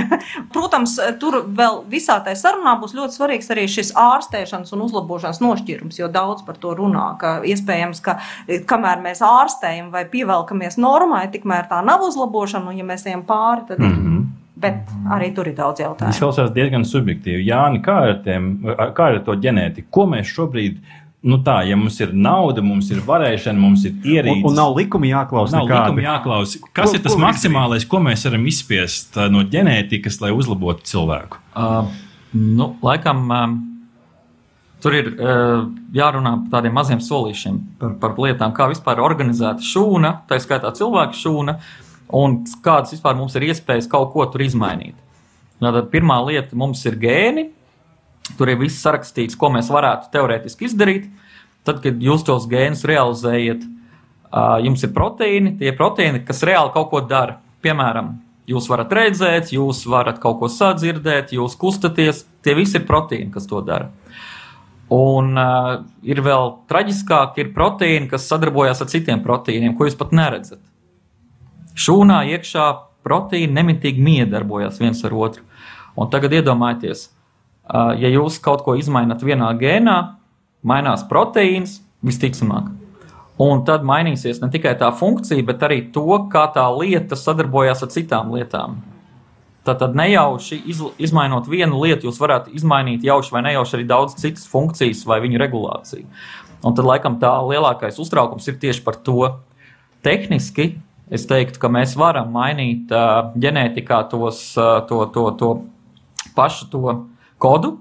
Protams, tur vēl visā tajā sarunā būs ļoti svarīgs arī šis ārstēšanas un uzlabošanas nošķīrums, jo daudz par to runā, ka iespējams, ka eh, kamēr mēs ārstējam vai pievelkamies normai, tikmēr tā nav uzlabošana, un ja mēs ejam pāri, tad mm -hmm. Ir Bet arī tur ir daudz jautājumu. Tas klausās diezgan subjektīvi. Jā, kā ar, tiem, kā ar to ģenētiku? Ko mēs šobrīd nu tā, ja mums ir nauda, mums ir varēšana, mums ir ierīces. Un, un nav likumi jāklausa. Nav nekādi. likumi jāklausa. Kas ko, ir tas ko maksimālais, ko mēs varam izspiest uh, no ģenētikas, lai uzlabotu cilvēku? Uh, nu, laikam, uh, tur ir uh, jārunā par tādiem maziem solīšiem, par, par lietām, kā vispār organizēta šūna, tā skaitā cilvēka šūna. Uh, un kādas vispār mums ir iespējas kaut ko tur izmainīt. Tātad pirmā lieta mums ir gēni. Tur ir viss sarakstīts, ko mēs varētu teorētiski izdarīt. Tad, kad jūs tos gēnus realizējat, jums ir proteīni, tie proteīni, kas reāli kaut ko dara. Piemēram, jūs varat redzēt, jūs varat kaut ko sadzirdēt, jūs kustaties. Tie visi ir proteīni, kas to dara. Un uh, ir vēl traģiskāk, ir proteīni, kas sadarbojas ar citiem proteīniem, ko jūs pat neredzat. Šūnā iekšā proteīni nemitīgi miedarbojas viens ar otru. Un tagad iedomājieties, ja jūs kaut ko izmainat vienā gēnā, mainās proteīns visticamāk. Un tad mainīsies ne tikai tā funkcija, bet arī to, kā tā lieta sadarbojas ar citām lietām. Tātad nejauši iz, izmainot vienu lietu, jūs varat izmainīt jauši vai nejauši arī daudz citas funkcijas vai viņu regulāciju. Un tad, laikam, tā lielākais uztraukums ir tieši par to. Tehniski es teiktu, ka mēs varam mainīt uh, ģenētikā tos, uh, to, to, to pašu to kodu.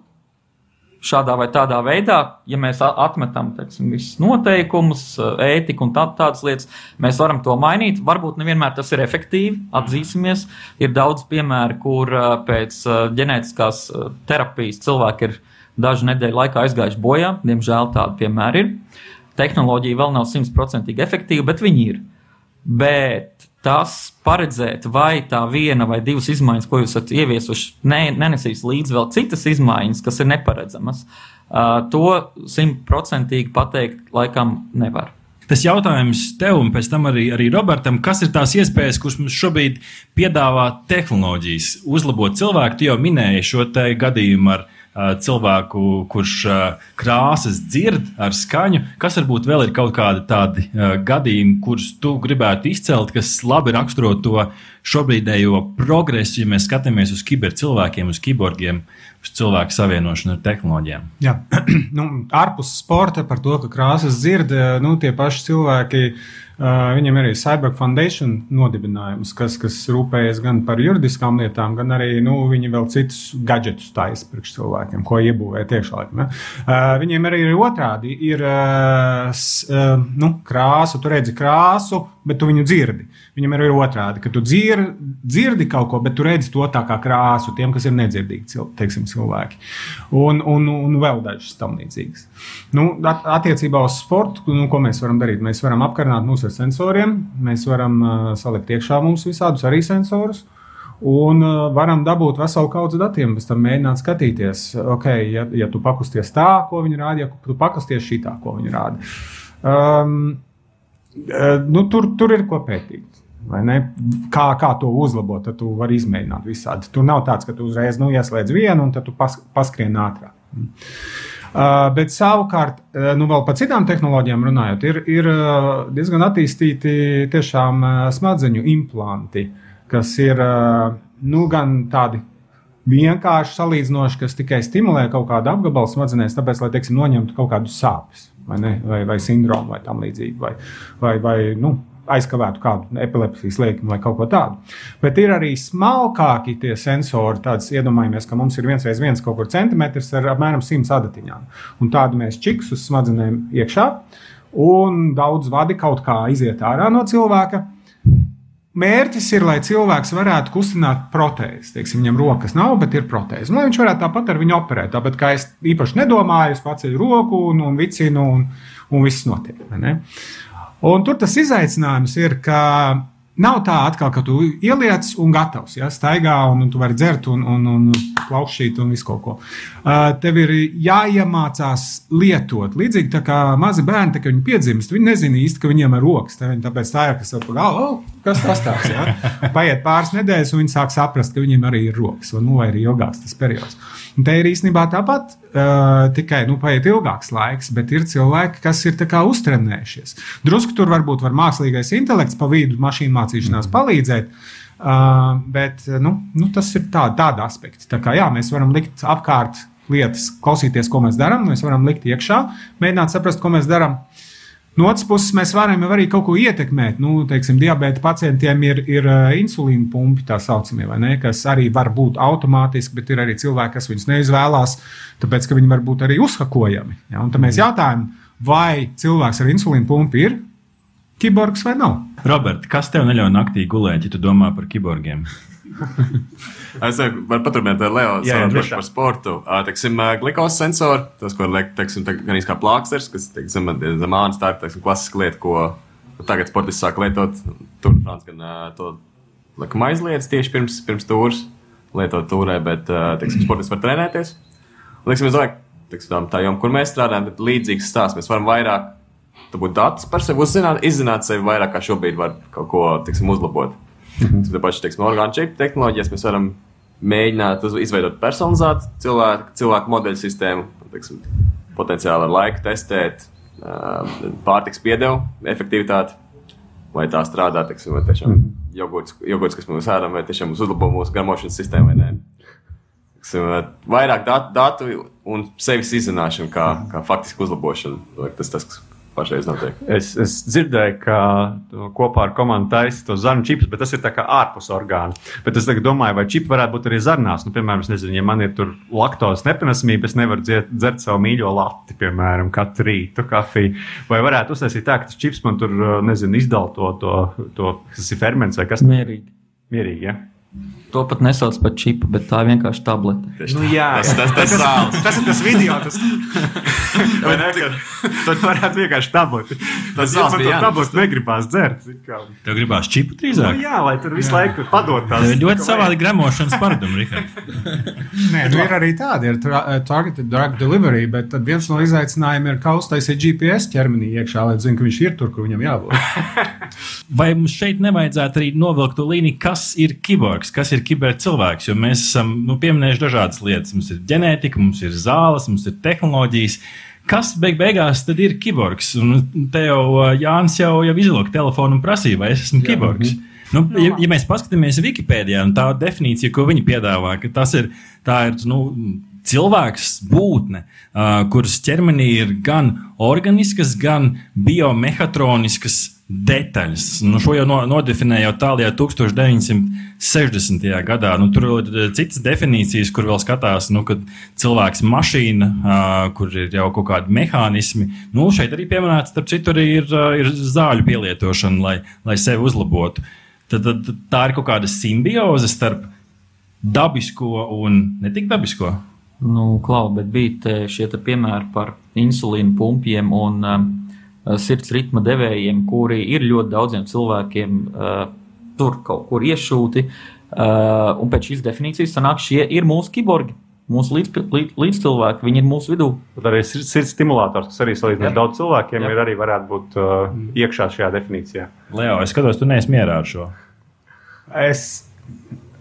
Šādā vai tādā veidā, ja mēs atmetam teiksim, visus noteikumus, ētiku un tā, tādas lietas, mēs varam to mainīt. Varbūt nevienmēr tas ir efektīvi, atzīsimies. Ir daudz piemēru, kur pēc ģenētiskās terapijas cilvēki ir dažu nedēļu laikā aizgājuši bojā. Diemžēl tādi piemēri ir. Tehnoloģija vēl nav simtprocentīgi efektīva, bet viņi ir. Bet tas paredzēt, vai tā viena vai divas izmaiņas, ko jūs esat ieviesuši, ne, nenesīs līdzi vēl citas izmaiņas, kas ir neparedzamas, uh, to simtprocentīgi pateikt laikam nevar. Tas jautājums tev un pēc tam arī, arī Robertam, kas ir tās iespējas, kuras mums šobrīd piedāvā tehnoloģijas, uzlabot cilvēku? Tu jau minēji šo gadījumu ar cilvēku, kurš krāsas dzird ar skaņu. Kas varbūt vēl ir kaut kādi tādi gadījumi, kurus tu gribētu izcelt, kas labi raksturo to šobrīdējo progresu, ja mēs skatāmies uz kibercilvēkiem, uz kiborgiem, uz cilvēku savienošanu ar tehnoloģijām? Jā, nu, ārpus sporta par to, ka krāsas dzird, nu, tie paši cilvēki viņam ir arī Cyber Foundation nodibinājums, kas, kas rūpējas gan par juridiskām lietām, gan arī nu, viņi vēl citus gadgetus taisa priekš cilvēkiem, ko iebūvē? Uh, viņiem arī ir otrādi. Ir nu, krāsa, tu redzi krāsu, bet tu viņu dzirdi. Viņam ir otrādi, ka tu dzir, dzirdi kaut ko, bet tu redzi to tā kā krāsu tiem, kas ir nedzirdīgi teiksim, cilvēki. Un, un, un vēl dažas tam līdzīgas. Nu, attiecībā uz sportu, nu, ko mēs varam darīt? Mēs varam apkarināt mūs ar sensoriem, mēs varam uh, salikt iekšā mums visādus arī sensorus. Un uh, varam dabūt veselu kaudzi datiem, pēc tam mēģināt skatīties, okay, ja, ja tu pakusties tā, ko viņi rāda, ja tu pakusties šī tā, ko viņi rāda. Um, Eh, nu, tur, tur ir ko pētīt. Kā, kā to uzlabot, tad tu vari izmēģināt visādi. Tur nav tāds, ka tu uzreiz nu, ieslēdz vienu un tad tu pas, paskrien ātrāk. Uh, bet savukārt, uh, nu, vēl par citām tehnoloģijām runājot, ir, ir uh, diezgan attīstīti tiešām smadzeņu implanti, kas ir nu, gan tādi vienkārši salīdzinoši, kas tikai stimulē kaut kādu apgabalu smadzenēs, tāpēc, lai, teiksim, noņemtu kaut kādus sāpes vai, ne, vai, vai sindromu vai tam līdzīgi, vai, vai, vai nu, aizkavētu kādu epilepsijas liekumu vai kaut ko tādu. Bet ir arī smalkāki tie sensori. Tāds iedomājamies, ka mums ir viens reiz viens kaut kur centimetrs ar apmēram 100 adatiņām. Un tādu mēs čiks uz smadzenēm iekšā, un daudz vadi kaut kā iziet ārā no cilvēka. Mērķis ir, lai cilvēks varētu kustināt protēzi. Teiksim, viņam rokas nav, bet ir protēze. Nu, lai viņš varētu tāpat ar viņu operēt. Tāpat kā es īpaši nedomāju, es paceļu roku un, un vicinu, un, un viss notiek. Un tur tas izaicinājums ir, ka Nav tā atkal, ka tu ieliec un gatavs, ja staigā un, un tu vari dzert un, un, un plaukšķīt un visu kaut ko. Uh, tev ir jāiemācās lietot. Līdzīgi tā kā mazi bērni, tā, kad viņi piedzimst, viņi nezina īsti, ka viņiem ir rokas. Tā, tāpēc tā ir, kas ir pa galvu, oh, kas tas tāds. Ja? Paiet pāris nedēļas, un viņi sāk saprast, ka viņiem arī ir rokas, vai, nu, vai ir ilgāks tas periods. Un te ir īstenībā tāpat, uh, tikai nu, paiet ilgāks laiks, bet ir cilvēki, kas ir uztrenējušies. Drusku tur varbūt var mākslīgais intelekts pa vidu mašīnu mācīšanās palīdzēt. Uh, bet nu, nu, tas ir tā, tāda aspekta. Tā kā, jā, mēs varam likt apkārt lietas, klausīties, ko mēs darām, mēs varam likt iekšā, mēģināt saprast, ko mēs darām. No otras puses, mēs varam arī kaut ko ietekmēt. Nu, teiksim, diabēta pacientiem ir, ir uh, insulīna pumpi, tā saucamie, ne, kas arī var būt automātiski, bet ir arī cilvēki, kas viņus neizvēlās, tāpēc ka viņi var būt arī uzhakojami. Ja? Un tad mēs jautājam, vai cilvēks ar insulīna pumpi ir kiborgs vai nav? Robert, kas tev neļauj naktī gulēt, ja tu domā par kiborgiem? Es varu paturpināt ar Leo sarunu par sportu. Teiksim, glikos sensori, tas, ko liek, teiksim, gan kā plāksters, kas, teiksim, zem ānas tā ir klasiska lieta, ko tagad sportists sāk lietot. Tur Frans gan to likuma aizliedz tieši pirms, pirms tūras lietot tūrē, bet, teiksim, sportists var trenēties. Liksim, es domāju, teiksim, tā joma, kur mēs strādājam, bet līdzīgs stāsts. Mēs varam vairāk būt datus par sevi uzzināt, izzināt sevi vairāk, kā šobrīd var kaut ko, teiksim, uzlabot. Mhm. Tāpat, teiksim, orgānu čipu tehnoloģijas mēs varam mēģināt izveidot personalizētu cilvēku, cilvēku modeļu sistēmu, teiksim, potenciāli ar laiku testēt pārtiks piedevu efektivitāti, vai tā strādā, teiksim, vai tiešām mhm. jogurts, jogurts kas mums ēdam, vai tiešām mums uzlabo mūsu garmošanas sistēmu vai nē. Teiksim, vairāk datu, datu un sevis izzināšana kā, kā faktiski uzlabošana. Tas tas, kas pašreiz notiek. Es, es dzirdēju, ka kopā ar komandu taisa to zarnu čipus, bet tas ir tā kā ārpus orgāna. Bet es tagad domāju, vai čipi varētu būt arī zarnās. Nu, piemēram, es nezinu, ja man ir tur laktozes nepanesamība, es nevaru dzert, dzert savu mīļo lati, piemēram, katru rītu kafiju. Vai varētu uztaisīt tā, ka tas čips man tur, nezinu, izdala to, to, to kas ir ferments vai kas Mierīgi. mierīgi. Ja? To pat nesauc par čipu, bet tā ir vienkārši tablete. Nu, jā, Tas, tas, tas, tas, tas ir tas video. Tas, vai ne, ka, tad varētu vienkārši tableti. Tas man bija to tableti negribās dzert. kā. Tev gribās čipu Nu, drīzāk? jā, lai tur visu laiku padot tās. Tev ir ļoti savādi gremošanas paradumi, Rihard. Nē, nu ir arī tādi, ir tra- targeted drug delivery, bet tad viens no izaicinājumiem ir, kā uztaisīt GPS ķermenī iekšā, lai zinātu, ka viņš ir tur, kur viņam jābūt. Vai mums šeit nevajadzētu arī novilkt to līniju, kas ir kiborgs, kas ir kibercilvēks? Jo mēs esam nu, pieminējuši dažādas lietas. Mums ir ģenētika, mums ir zāles, mums ir tehnoloģijas. Kas beig beigās tad ir kiborgs? Un te jau ā, Jānis jau, jau izlūka telefonu un prasīja, vai es esmu kiborgs. Nu, ja, ja mēs paskatāmies Wikipēdijā, un tā definīcija, ko viņi piedāvā, ka tas ir, tā ir nu, cilvēks, būtne, uh, kuras ķermenī ir gan organiskas, gan biomehatroniskas detaļas. Nu, šo jau no, nodefinēja tālākajā 1960. gadā. Nu, tur ir eh, citas definīcijas, kur vēl skatās, nu, kad cilvēks ir mašīna, uh, kur ir jau kaut kādi mehānismi. Nu, šeit arī pieminēts, starp citu, arī ir, uh, ir zāļu pielietošana, lai, lai sevi uzlabotu. Tad, tad, tad tā ir kaut kāda simbioze starp dabisko un ne tik dabisko. Nu, klau, bet bija šie piemēri par insulīnu pumpiem un um, sirds ritma devējiem, kuri ir ļoti daudziem cilvēkiem uh, tur kaut kur iešūti. Uh, un pēc šīs definīcijas sanāk, šie ir mūsu kiborgi, mūsu līdz, līdz, līdzcilvēki, viņi ir mūsu vidū. Tad arī sirds sirds stimulators, kas arī salīdzinoši daudz cilvēkiem Jā. ir, arī varētu būt uh, iekšā šajā definīcijā. Leo, es skatos, tu neesi mierā ar šo. Es,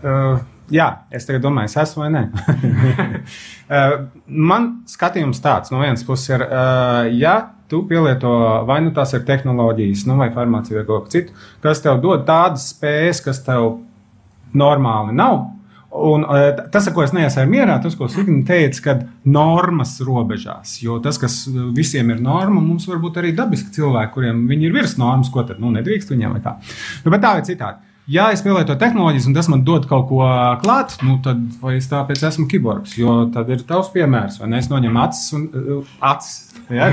uh, jā, es tagad domāju, es esmu vai nē. uh, man skatījums tāds, no vienas puses, ir, uh, ja tu pielieto vai nu tās ir tehnoloģijas, nu, vai farmācija vai kaut kas cits, kas tev dod tādas spējas, kas tev normāli nav. Un, uh, tas, ko es neesmu mierā, tas, ko Signa teica, kad normas robežās. Jo tas, kas visiem ir norma, mums var būt arī dabiski cilvēki, kuriem viņi ir virs normas, ko tad nu, nedrīkst viņiem vai kā. Nu, bet tā ir citādi. Ja es pielietoju tehnoloģijas, un tas man dod kaut ko klāt, nu, tad vai es tāpēc esmu kiborgs? Jo tad ir tavs piemērs, vai ne? Es noņemu acis un uh, acis. Ja?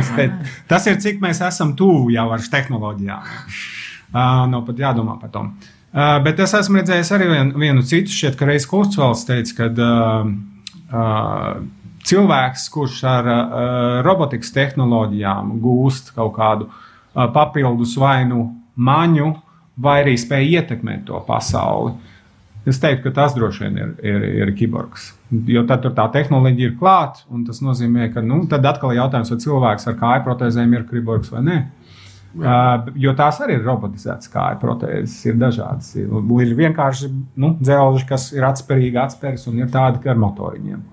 Tas ir cik mēs esam tuvu jau ar tehnoloģijām. Uh, nav pat jādomā par to. Uh, bet es esmu redzējis arī vien, vienu citu, šķiet, ka Reis Kursvalds teica, ka uh, uh, cilvēks, kurš ar uh, robotikas tehnoloģijām gūst kaut kādu uh, papildus vainu maņu, vai arī spēj ietekmēt to pasauli. Es teiktu, ka tas droši vien ir, ir, ir kiborgs. Jo tad tā tehnoloģija ir klāta, un tas nozīmē, ka nu, tad atkal ir jautājums, vai cilvēks ar kāju protēzēm ir kiborgs vai nē. Uh, jo tās arī ir robotizētas kāju protēzes, ir dažādas. Ir, ir vienkārši nu, dzelži, kas ir atspērīgi atspērs, un ir tādi, ka ar motoriņiem.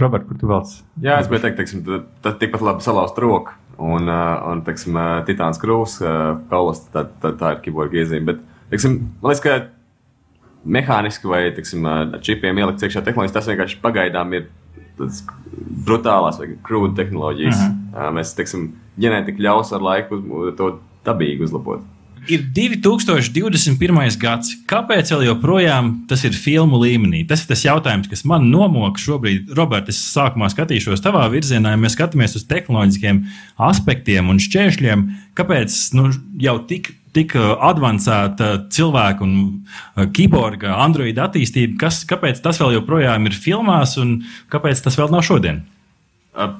Robert, kur tu vēlaties? Jā, es biju teikt, teiksim, tad, tad tikpat labi salauzt roku. Un, uh, un teiksim, uh, titāns krūs, uh, kaulas, tā, tā, tā ir kiborga iezīme. Bet, teiksim, man liekas, ka mehāniski vai, teiksim, ar čipiem ielikt iekšā tehnoloģijas, tas vienkārši pagaidām ir tādas brutālās vai krūti tehnoloģijas. -huh. uh, mēs, teiksim, ģenētika ļaus ar laiku uz, to dabīgi uzlabot. Ir 2021. gads. Kāpēc vēl joprojām tas ir filmu līmenī? Tas ir tas jautājums, kas man nomoka šobrīd. Roberts, es sākumā skatīšos tavā virzienā, ja mēs skatāmies uz tehnoloģiskiem aspektiem un šķēršļiem. Kāpēc nu, jau tik, tik uh, avansēta cilvēka un uh, kiborga, androida attīstība, kas, kāpēc tas vēl joprojām ir filmās un kāpēc tas vēl nav šodien? Uh,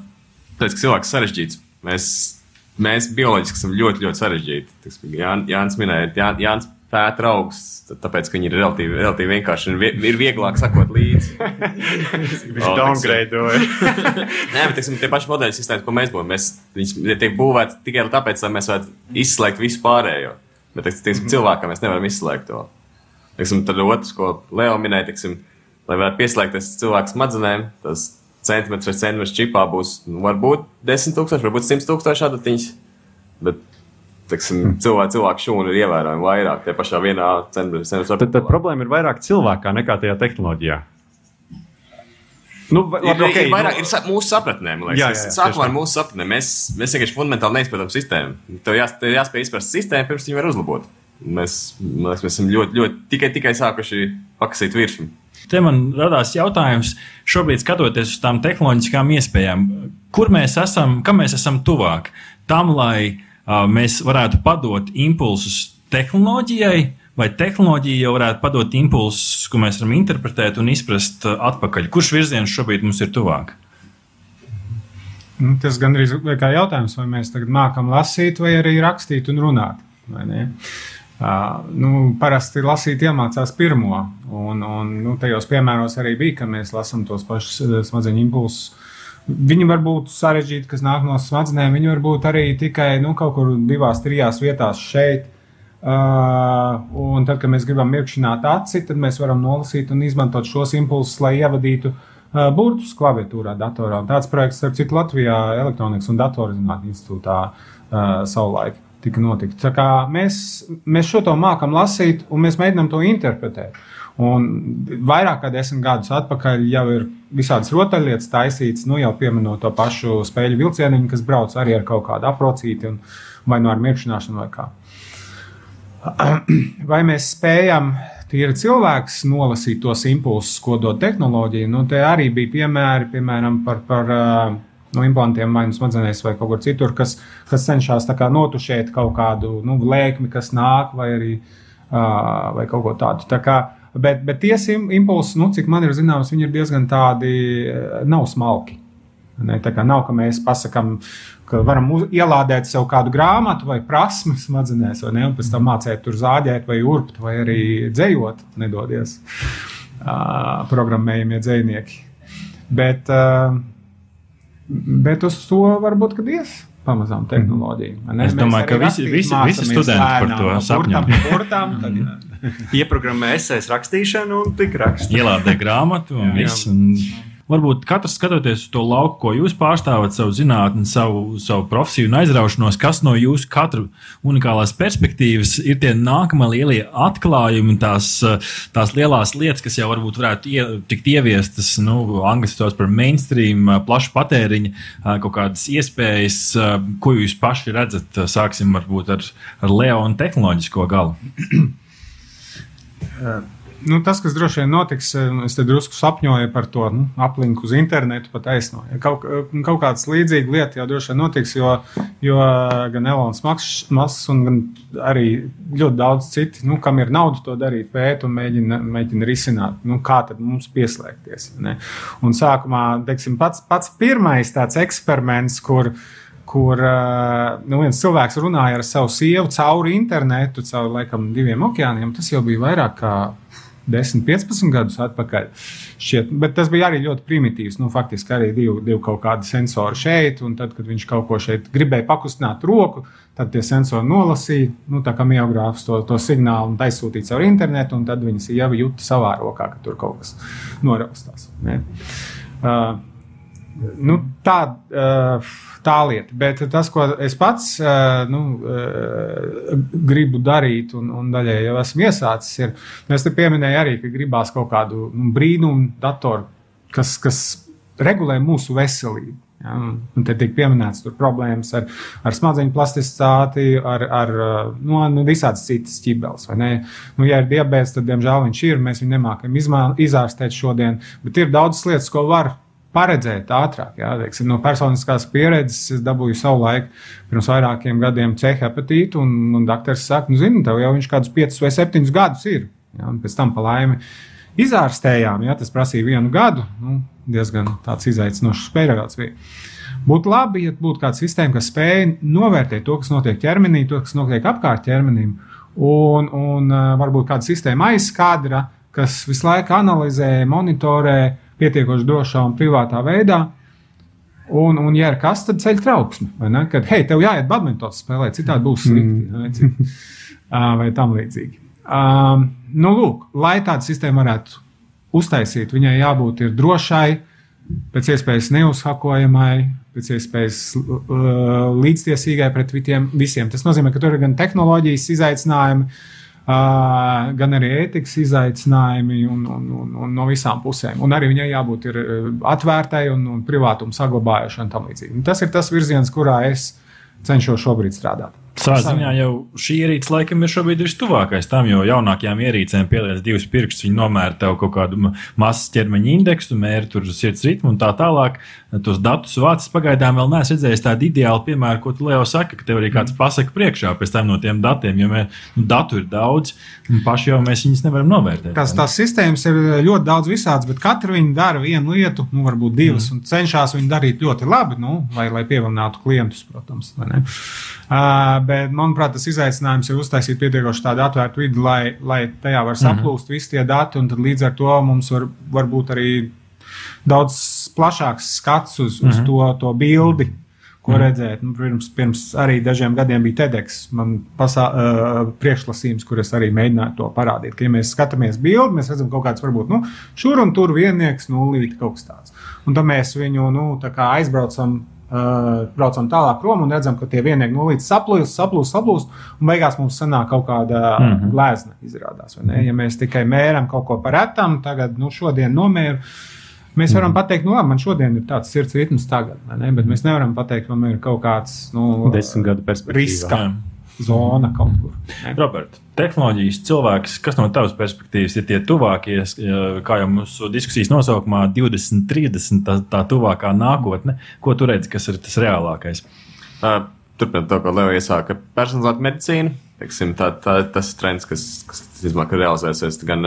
Tāpēc, ka cilvēks ir sarežģīts. Mēs, mēs bioloģiski esam ļoti, ļoti sarežģīti. Teiksim, Jā, Jānis minēja, Jā, Jānis pēta augus, tāpēc, ka viņi ir relatīvi, relatīvi vienkārši un vie, ir vieglāk sakot līdzi. Viņš O, downgradeoja. Nē, bet teiksim, tie paši modeļi sistēmas, ko mēs būvējam, mēs, viņi tiek būvēti tikai tāpēc, lai mēs varētu izslēgt visu pārējo. Bet teiksim, teiksim, cilvēkam mēs nevaram izslēgt to. Teiksim, tad otrs, ko Leo minēja, teiksim, lai varētu pieslēgties cilvēku smadzenēm, tas centimetrs vai centimetrs čipā būs nu, varbūt 10 tūkstoši, varbūt 100 tūkstoši adatiņas. Bet teiksim, cilvēku, cilvēku šūnu ir ievērojami vairāk. Tie pašā vienā centimetrā Tad, tad problēma ir vairāk cilvēkā nekā tajā tehnoloģijā. Nu, va- Ir, labi, okay, ir vairāk nu- ir mūsu sapratnē, man liekas. Jā, Jā, jā, jā, jā, Sākumā ar mūsu sapratnē mēs, mēs vienkārši fundamentāli neizprotam sistēmu. Tev, jās, tev jāspēj izprast sistēmu, pirms viņi var uzlabot. Mēs, man liekas, mēs esam ļoti, ļoti tikai, tikai sākuši pakasīt virsmu. Te man radās jautājums, šobrīd skatoties uz tām tehnoloģiskām iespējām, kur mēs esam, kam mēs esam tuvāk? Tam, lai uh, mēs varētu padot impulsus tehnoloģijai, vai tehnoloģija jau varētu padot impulsus, ko mēs varam interpretēt un izprast uh, atpakaļ. Kurš virziens šobrīd mums ir tuvāk? Nu, tas gandrīz ir jautājums, vai mēs tagad mākam lasīt, vai arī rakstīt un runāt. Uh, nu, parasti lasīt iemācās pirmo, un, un nu, tajos piemēros arī bija, ka mēs lasām tos pašus smadzeņu impulsus. Viņi var būt sarežģīti, kas nāk no smadzenēm, viņi var būt arī tikai nu, kaut kur divās, trijās vietās šeit. Uh, un tad, kad mēs gribam mirkšķināt aci, tad mēs varam nolasīt un izmantot šos impulsus, lai ievadītu uh, burtus klaviatūrā, datorā. Un tāds projekts, starp citu, Latvijā Elektronikas un datorzinātņu institūtā uh, savulaik tika notikts. Mēs, mēs šo to mākam lasīt, un mēs mēģinām to interpretēt. Un vairāk kā desmit gadus atpakaļ jau ir visādas rotaļlietas taisītas, nu jau pieminot to pašu spēļu vilcieniņu, kas brauc arī ar kaut kādu aprocīti, un, vai no ar mirkšķināšanu vai kā. Vai mēs spējam, tīri cilvēks, nolasīt tos impulsus, ko dod tehnoloģija? Nu, te arī bija piemēri, piemēram, par, par uh, no implantiem vai nu smadzenēs vai kaut kur citur, kas, kas cenšas notušēt kaut kādu nu, lēkmi, kas nāk, vai arī uh, vai kaut ko tādu. Tā kā, bet, bet tie sim- impulsi, nu, cik man ir zināms, viņi ir diezgan tādi, nav smalki. Ne, tā kā nav, ka mēs pasakām, ka varam ielādēt sev kādu grāmatu vai prasmu smadzenēs, vai ne, un pēc tam mācīt tur zāģēt, vai urbt, vai arī dzējot, nedodies uh, programmējumie dzējnieki. Bet, uh, bet uz to varbūt, kad ies pamazām tehnoloģija. vai ne? Es domāju, ka visi- rakstīt visi- visi studenti par to sapņo. tad, jā. Ieprogrammē esejas rakstīšanu un tik raksta. Ielādē grāmatu un viss. Varbūt katrs skatoties uz to lauku, ko jūs pārstāvat, savu zinātni, savu, savu profesiju un aizraušanos, kas no jūsu katra unikālās perspektīvas ir tie nākamie lielie atklājumi, tās, eh, tās lielās lietas, kas jau varbūt varētu ie, tikt ieviestas, nu, angļuiski sauc par mainstream, eh, plašu patēriņu, eh, kaut kādas iespējas, eh, ko jūs paši redzat. Sāksim varbūt ar, ar Leo un tehnoloģisko galu. Nu, tas, kas droši vien notiks, eh, es te drusku sapņoju par to nu, aplinku uz internetu, pat aizsnoju. Kaut, kaut kādas līdzīgas lietas jau droši vien notiks, jo, jo gan Elonas Masks, un gan arī ļoti daudz citu, nu, kam ir nauda to darīt, pēt un mēģina, mēģina risināt, nu, kā tad mums pieslēgties. Ne? Un sākumā, teiksim, pats, pats pirmais tāds eksperiments, kur kur uh, nu, viens cilvēks runāja ar savu sievu cauri internetu, cauri laikam diviem okeāniem. Tas jau bija vairāk kā 10, 15 gadus atpakaļ. Šķiet, bet tas bija arī ļoti primitīvs. Nu, faktiski arī divi, divi kaut kādi sensori šeit, un tad, kad viņš kaut ko šeit gribēja pakustināt roku, tad tie sensori nolasīja, nu, tā kā miogrāfs to, to signālu un aizsūtīja caur internetu, un tad viņas jau jūta savā rokā, ka tur kaut kas noraustās. Ne? Uh, nu, tā, uh, tā lieta. Bet tas, ko es pats uh, nu, uh, gribu darīt, un, un daļai jau esmu iesācis, ir, nu, es te pieminēju arī, ka gribās kaut kādu nu, brīnumu datoru, kas, kas regulē mūsu veselību. Ja, un te tiek pieminēts problēmas ar, ar smadzeņu plasticitāti, ar, ar nu, nu, visādas citas ķibeles. Nu, ja ir diabetes, tad, diemžēl, viņš ir. Mēs viņu nemākam izārstēt šodien, bet ir daudzas lietas, ko var paredzēt ātrāk. Jā, teiksim, no personiskās pieredzes es dabūju savu laiku pirms vairākiem gadiem C hepatītu, un, un doktors saka, nu, zini, tev jau viņš kādus 5 vai 7 gadus ir. Jā, un pēc tam pa laimi izārstējām, ja tas prasīja vienu gadu. Nu, diezgan tāds izaicinošs periods bija. Būtu labi, ja būtu kāda sistēma, kas spēj novērtēt to, kas notiek ķermenī, to, kas notiek apkārt ķermenim, un, un uh, varbūt kāda sistēma aizskadra, kas visu laiku analizē, monitorē pietiekoši drošā un privātā veidā. Un, un ja ir kas, tad ceļ ne? Kad, hei, tev jāiet badmintonā spēlēt, citādi būs slikti. Ā, Vai tam līdzīgi. Um, nu, lūk, lai tāda sistēma varētu uztaisīt, viņai jābūt ir drošai, pēc iespējas neuzhakojamai, pēc iespējas līdztiesīgai pret vitiem, visiem. Tas nozīmē, ka tur ir gan tehnoloģijas izaicinājumi, Uh, gan arī ētikas izaicinājumi un, un, un, un no visām pusēm. Un arī viņai jābūt atvērtai un, un privātumu saglabājušai un tam līdzīgi. Tas ir tas virziens, kurā es cenšos šobrīd strādāt. Savā ziņā jau šī ierīce laikam ir šobrīd vistuvākais tam, jo jaunākajām ierīcēm pieliec divus pirkstus, viņi nomēra tev kaut kādu masas ķermeņa indeksu, mēri tur sirds ritmu un tā tālāk. Tos datus vācis pagaidām vēl neesmu redzējis tādu ideālu piemēru, ko tu Leo saka, ka tev arī kāds pasaka priekšā pēc tam no tiem datiem, jo mē, nu, datu ir daudz, un paši jau mēs viņus nevaram novērtēt. Tas, tās sistēmas ir ļoti daudz visādas, bet katra viņa dara vienu lietu, nu, varbūt divas, mm. un cenšas viņu darīt ļoti labi, nu, lai, lai pievilinātu klientus, protams. Uh, bet, manuprāt, tas izaicinājums ir uztaisīt pietiekoši tādu atvērtu vidi, lai, lai tajā var saplūst mm -hmm. visi tie dati, un līdz ar to mums var, var būt arī daudz plašāks skats uz, uz mm -hmm. to, to bildi. Ko mm. redzēt? Nu, pirms, pirms arī dažiem gadiem bija TEDx man pasā, uh, priekšlasījums, kur es arī mēģināju to parādīt. Ka, ja mēs skatāmies bildi, mēs redzam kaut kāds, varbūt, nu, šur un tur viennieks, nulīti kaut kas tāds. Un tad mēs viņu, nu, tā kā aizbraucam Uh, braucam tālāk prom un redzam, ka tie vienīgi nulīti saplūst, saplūst, saplūst, un beigās mums sanāk kaut kāda mm -hmm. glezna izrādās. Ja mēs tikai mēram kaut ko par etam, tagad, nu, šodien nomēru. Mēs varam mm. pateikt, nu, labi, man šodien ir tāds sirds ritms, tagad, ne? bet mēs nevaram pateikt, ka man ir kaut kāds nu, desmit gadu perspektīvā. Riska zona kaut kur. Robert, tehnoloģijas cilvēks, kas no tavas perspektīvas ir tie tuvākie, kā jau mūsu diskusijas nosaukumā, 20, 30, tā, tā tuvākā nākotne, ko tu redzi, kas ir tas reālākais? Turpinot to, ko Leo iesāka, personalizēta medicīna. Teiksim, tā, tā, tas trends, kas, kas izmāk, realizēsies gan,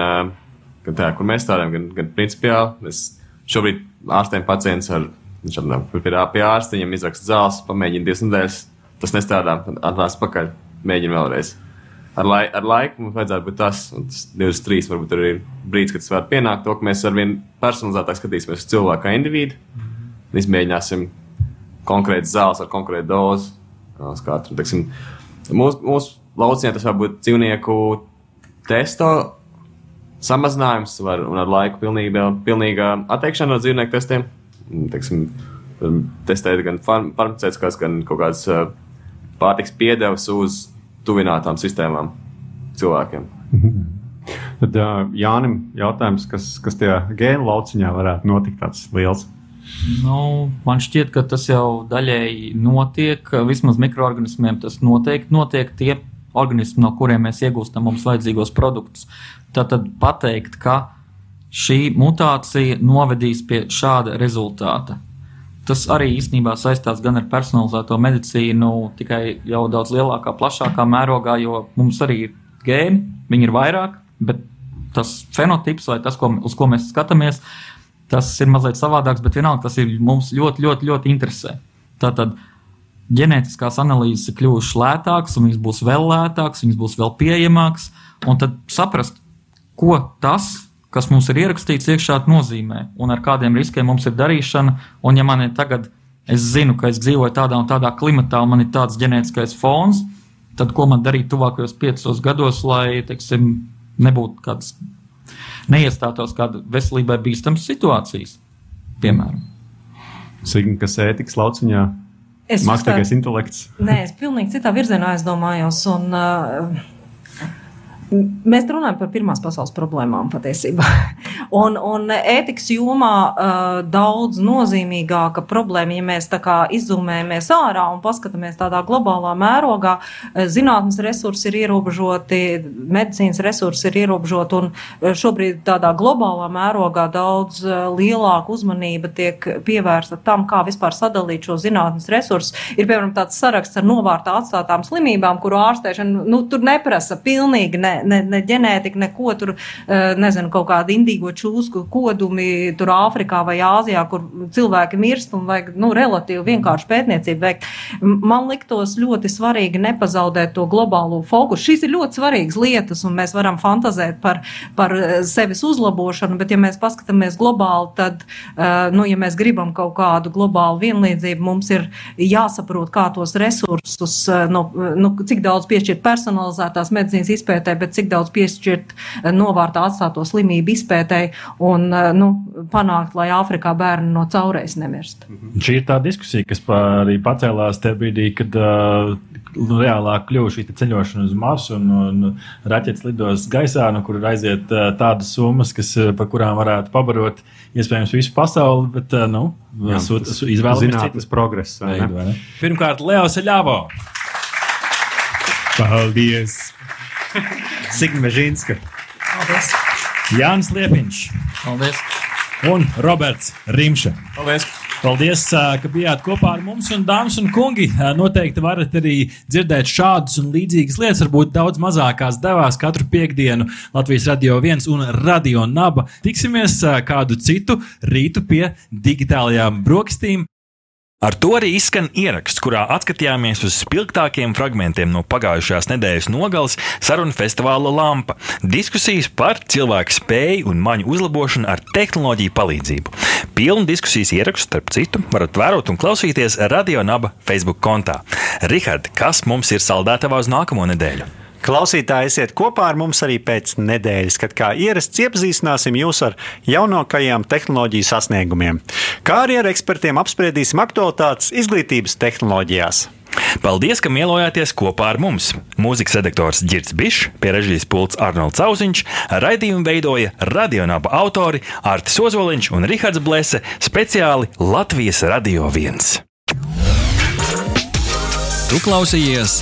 gan tajā, kur mēs strādājam, gan, gan principiāli. Es šobrīd ārstēju pacients ar, viņš pie, pie ārsta, viņam izraksta zāles, pamēģina divas nedēļas, tas nestrādā, atnāc pakaļ mēģina vēlreiz. Ar, lai, ar laiku mums vajadzētu būt tas, un tas 23 varbūt arī ir brīdis, kad tas var pienākt to, ka mēs ar vien personalizētāk skatīsimies uz cilvēku kā individu. Un izmēģināsim konkrētas zāles ar konkrētu dozi. Katru, teiksim, mūsu, mūsu lauciņā tas var būt dzīvnieku testo samazinājums var, un ar laiku pilnīga, pilnīga atteikšana no dzīvnieku testiem. Teiksim, testēt gan farmaceitiskās, gan kaut kādas pārtiks piedevas uz tuvinātām sistēmām cilvēkiem. Tad uh, Jānim jautājums, kas, kas tajā gēnu lauciņā varētu notikt tāds liels? Nu, man šķiet, ka tas jau daļēji notiek. Vismaz mikroorganismiem tas noteikti notiek. Tie organismi, no kuriem mēs iegūstam mums vajadzīgos produktus. Tātad pateikt, ka šī mutācija novedīs pie šāda rezultāta. Tas arī īstenībā saistās gan ar personalizēto medicīnu, tikai jau daudz lielākā, plašākā mērogā, jo mums arī ir gēni, viņi ir vairāk, bet tas fenotips vai tas, ko, uz ko mēs skatāmies, tas ir mazliet savādāks, bet vienalga tas ir mums ļoti, ļoti, ļoti interesē. Tātad ģenētiskās analīzes ir kļuvušas lētākas, un viņas būs vēl lētākas, viņas būs vēl pieejamākas, un tad saprast, ko tas kas mums ir ierakstīts iekšā, nozīmē un ar kādiem riskiem mums ir darīšana. Un, ja man ir tagad, es zinu, ka es dzīvoju tādā un tādā klimatā, un man ir tāds ģenētiskais fons, tad ko man darīt tuvākajos piecos gados, lai, teiksim, nebūtu kādas neiestātos kāda veselībai bīstamas situācijas, piemēram. Signa, kas ētikas lauciņā? Mākslīgais intelekts. Nē, es pilnīgi citā virzienā aizdomājos. Un, uh, Mēs runājam par Pirmās pasaules problēmām patiesībā. un, un ētikas jomā uh, daudz nozīmīgāka problēma, ja mēs tā kā izzumējamies ārā un paskatāmies tādā globālā mērogā, zinātnes resursi ir ierobežoti, medicīnas resursi ir ierobežoti, un šobrīd tādā globālā mērogā daudz lielāka uzmanība tiek pievērsta tam, kā vispār sadalīt šo zinātnes resursus. Ir, piemēram, tāds saraksts ar novārtā atstātām slimībām, kuru ārstēšana, nu, tur neprasa pilnīgi ne, ne, ne ģenētika, neko tur, eh, nezinu, kaut kādi indīgo čūsku kodumi tur Āfrikā vai Āzijā, kur cilvēki mirst un vajag, nu, relatīvi vienkārši pētniecību veikt. Man liktos ļoti svarīgi nepazaudēt to globālo fokusu. Šīs ir ļoti svarīgas lietas, un mēs varam fantazēt par, par eh, sevis uzlabošanu, bet ja mēs paskatāmies globāli, tad, eh, nu, ja mēs gribam kaut kādu globālu vienlīdzību, mums ir jāsaprot, kā tos resursus, no, nu, cik daudz piešķirt personalizētās medicīnas izpētē, bet cik daudz piešķirt eh, novārtā atstāto slimību izpētēji un eh, nu, panākt, lai Āfrikā bērni no caurēs nemirst. Šī ir tā diskusija, kas arī pacēlās tajā brīdī, kad uh, nu, reālāk kļuva šī ceļošana uz Marsu un, un raķetes lidos gaisā, no kur aiziet uh, tādas summas, kas, par kurām varētu pabarot iespējams visu pasauli, bet uh, nu, progresu. vai ne? veidu. Pirmkārt, Leo Seļāvo. Paldies! Signa Mežīnska. Jānis Liepiņš Paldies! un Roberts Rimša. Paldies! Paldies, ka bijāt kopā ar mums, un dāmas un kungi. Noteikti varat arī dzirdēt šādas un līdzīgas lietas, varbūt daudz mazākās devās katru piekdienu Latvijas Radio 1 un Radio Naba. Tiksimies kādu citu rītu pie digitālajām brokastīm. Ar to arī izskan ieraksts, kurā atskatījāmies uz spilgtākiem fragmentiem no pagājušās nedēļas nogales sarunu festivāla Lampa. Diskusijas par cilvēku spēju un maņu uzlabošanu ar tehnoloģiju palīdzību. Pilnu diskusijas ierakstu, starp citu, varat vērot un klausīties Radio Naba Facebook kontā. Rihard, kas mums ir saldētavā uz nākamo nedēļu? Klausītāji, esiet kopā ar mums arī pēc nedēļas, kad kā ierasts iepazīstināsim jūs ar jaunākajiem tehnoloģiju sasniegumiem, kā arī ar ekspertiem apspriedīsim aktualitātes izglītības tehnoloģijās. Paldies, ka mielojāties kopā ar mums. Mūzikas redaktors Girts Bišs, pie režijas pults Arnolds Zauziņš, raidījumu veidoja radionāba autori Artis Ozoliņš un Rihards Blese speciāli Latvijas Radio 1. Tu klausījies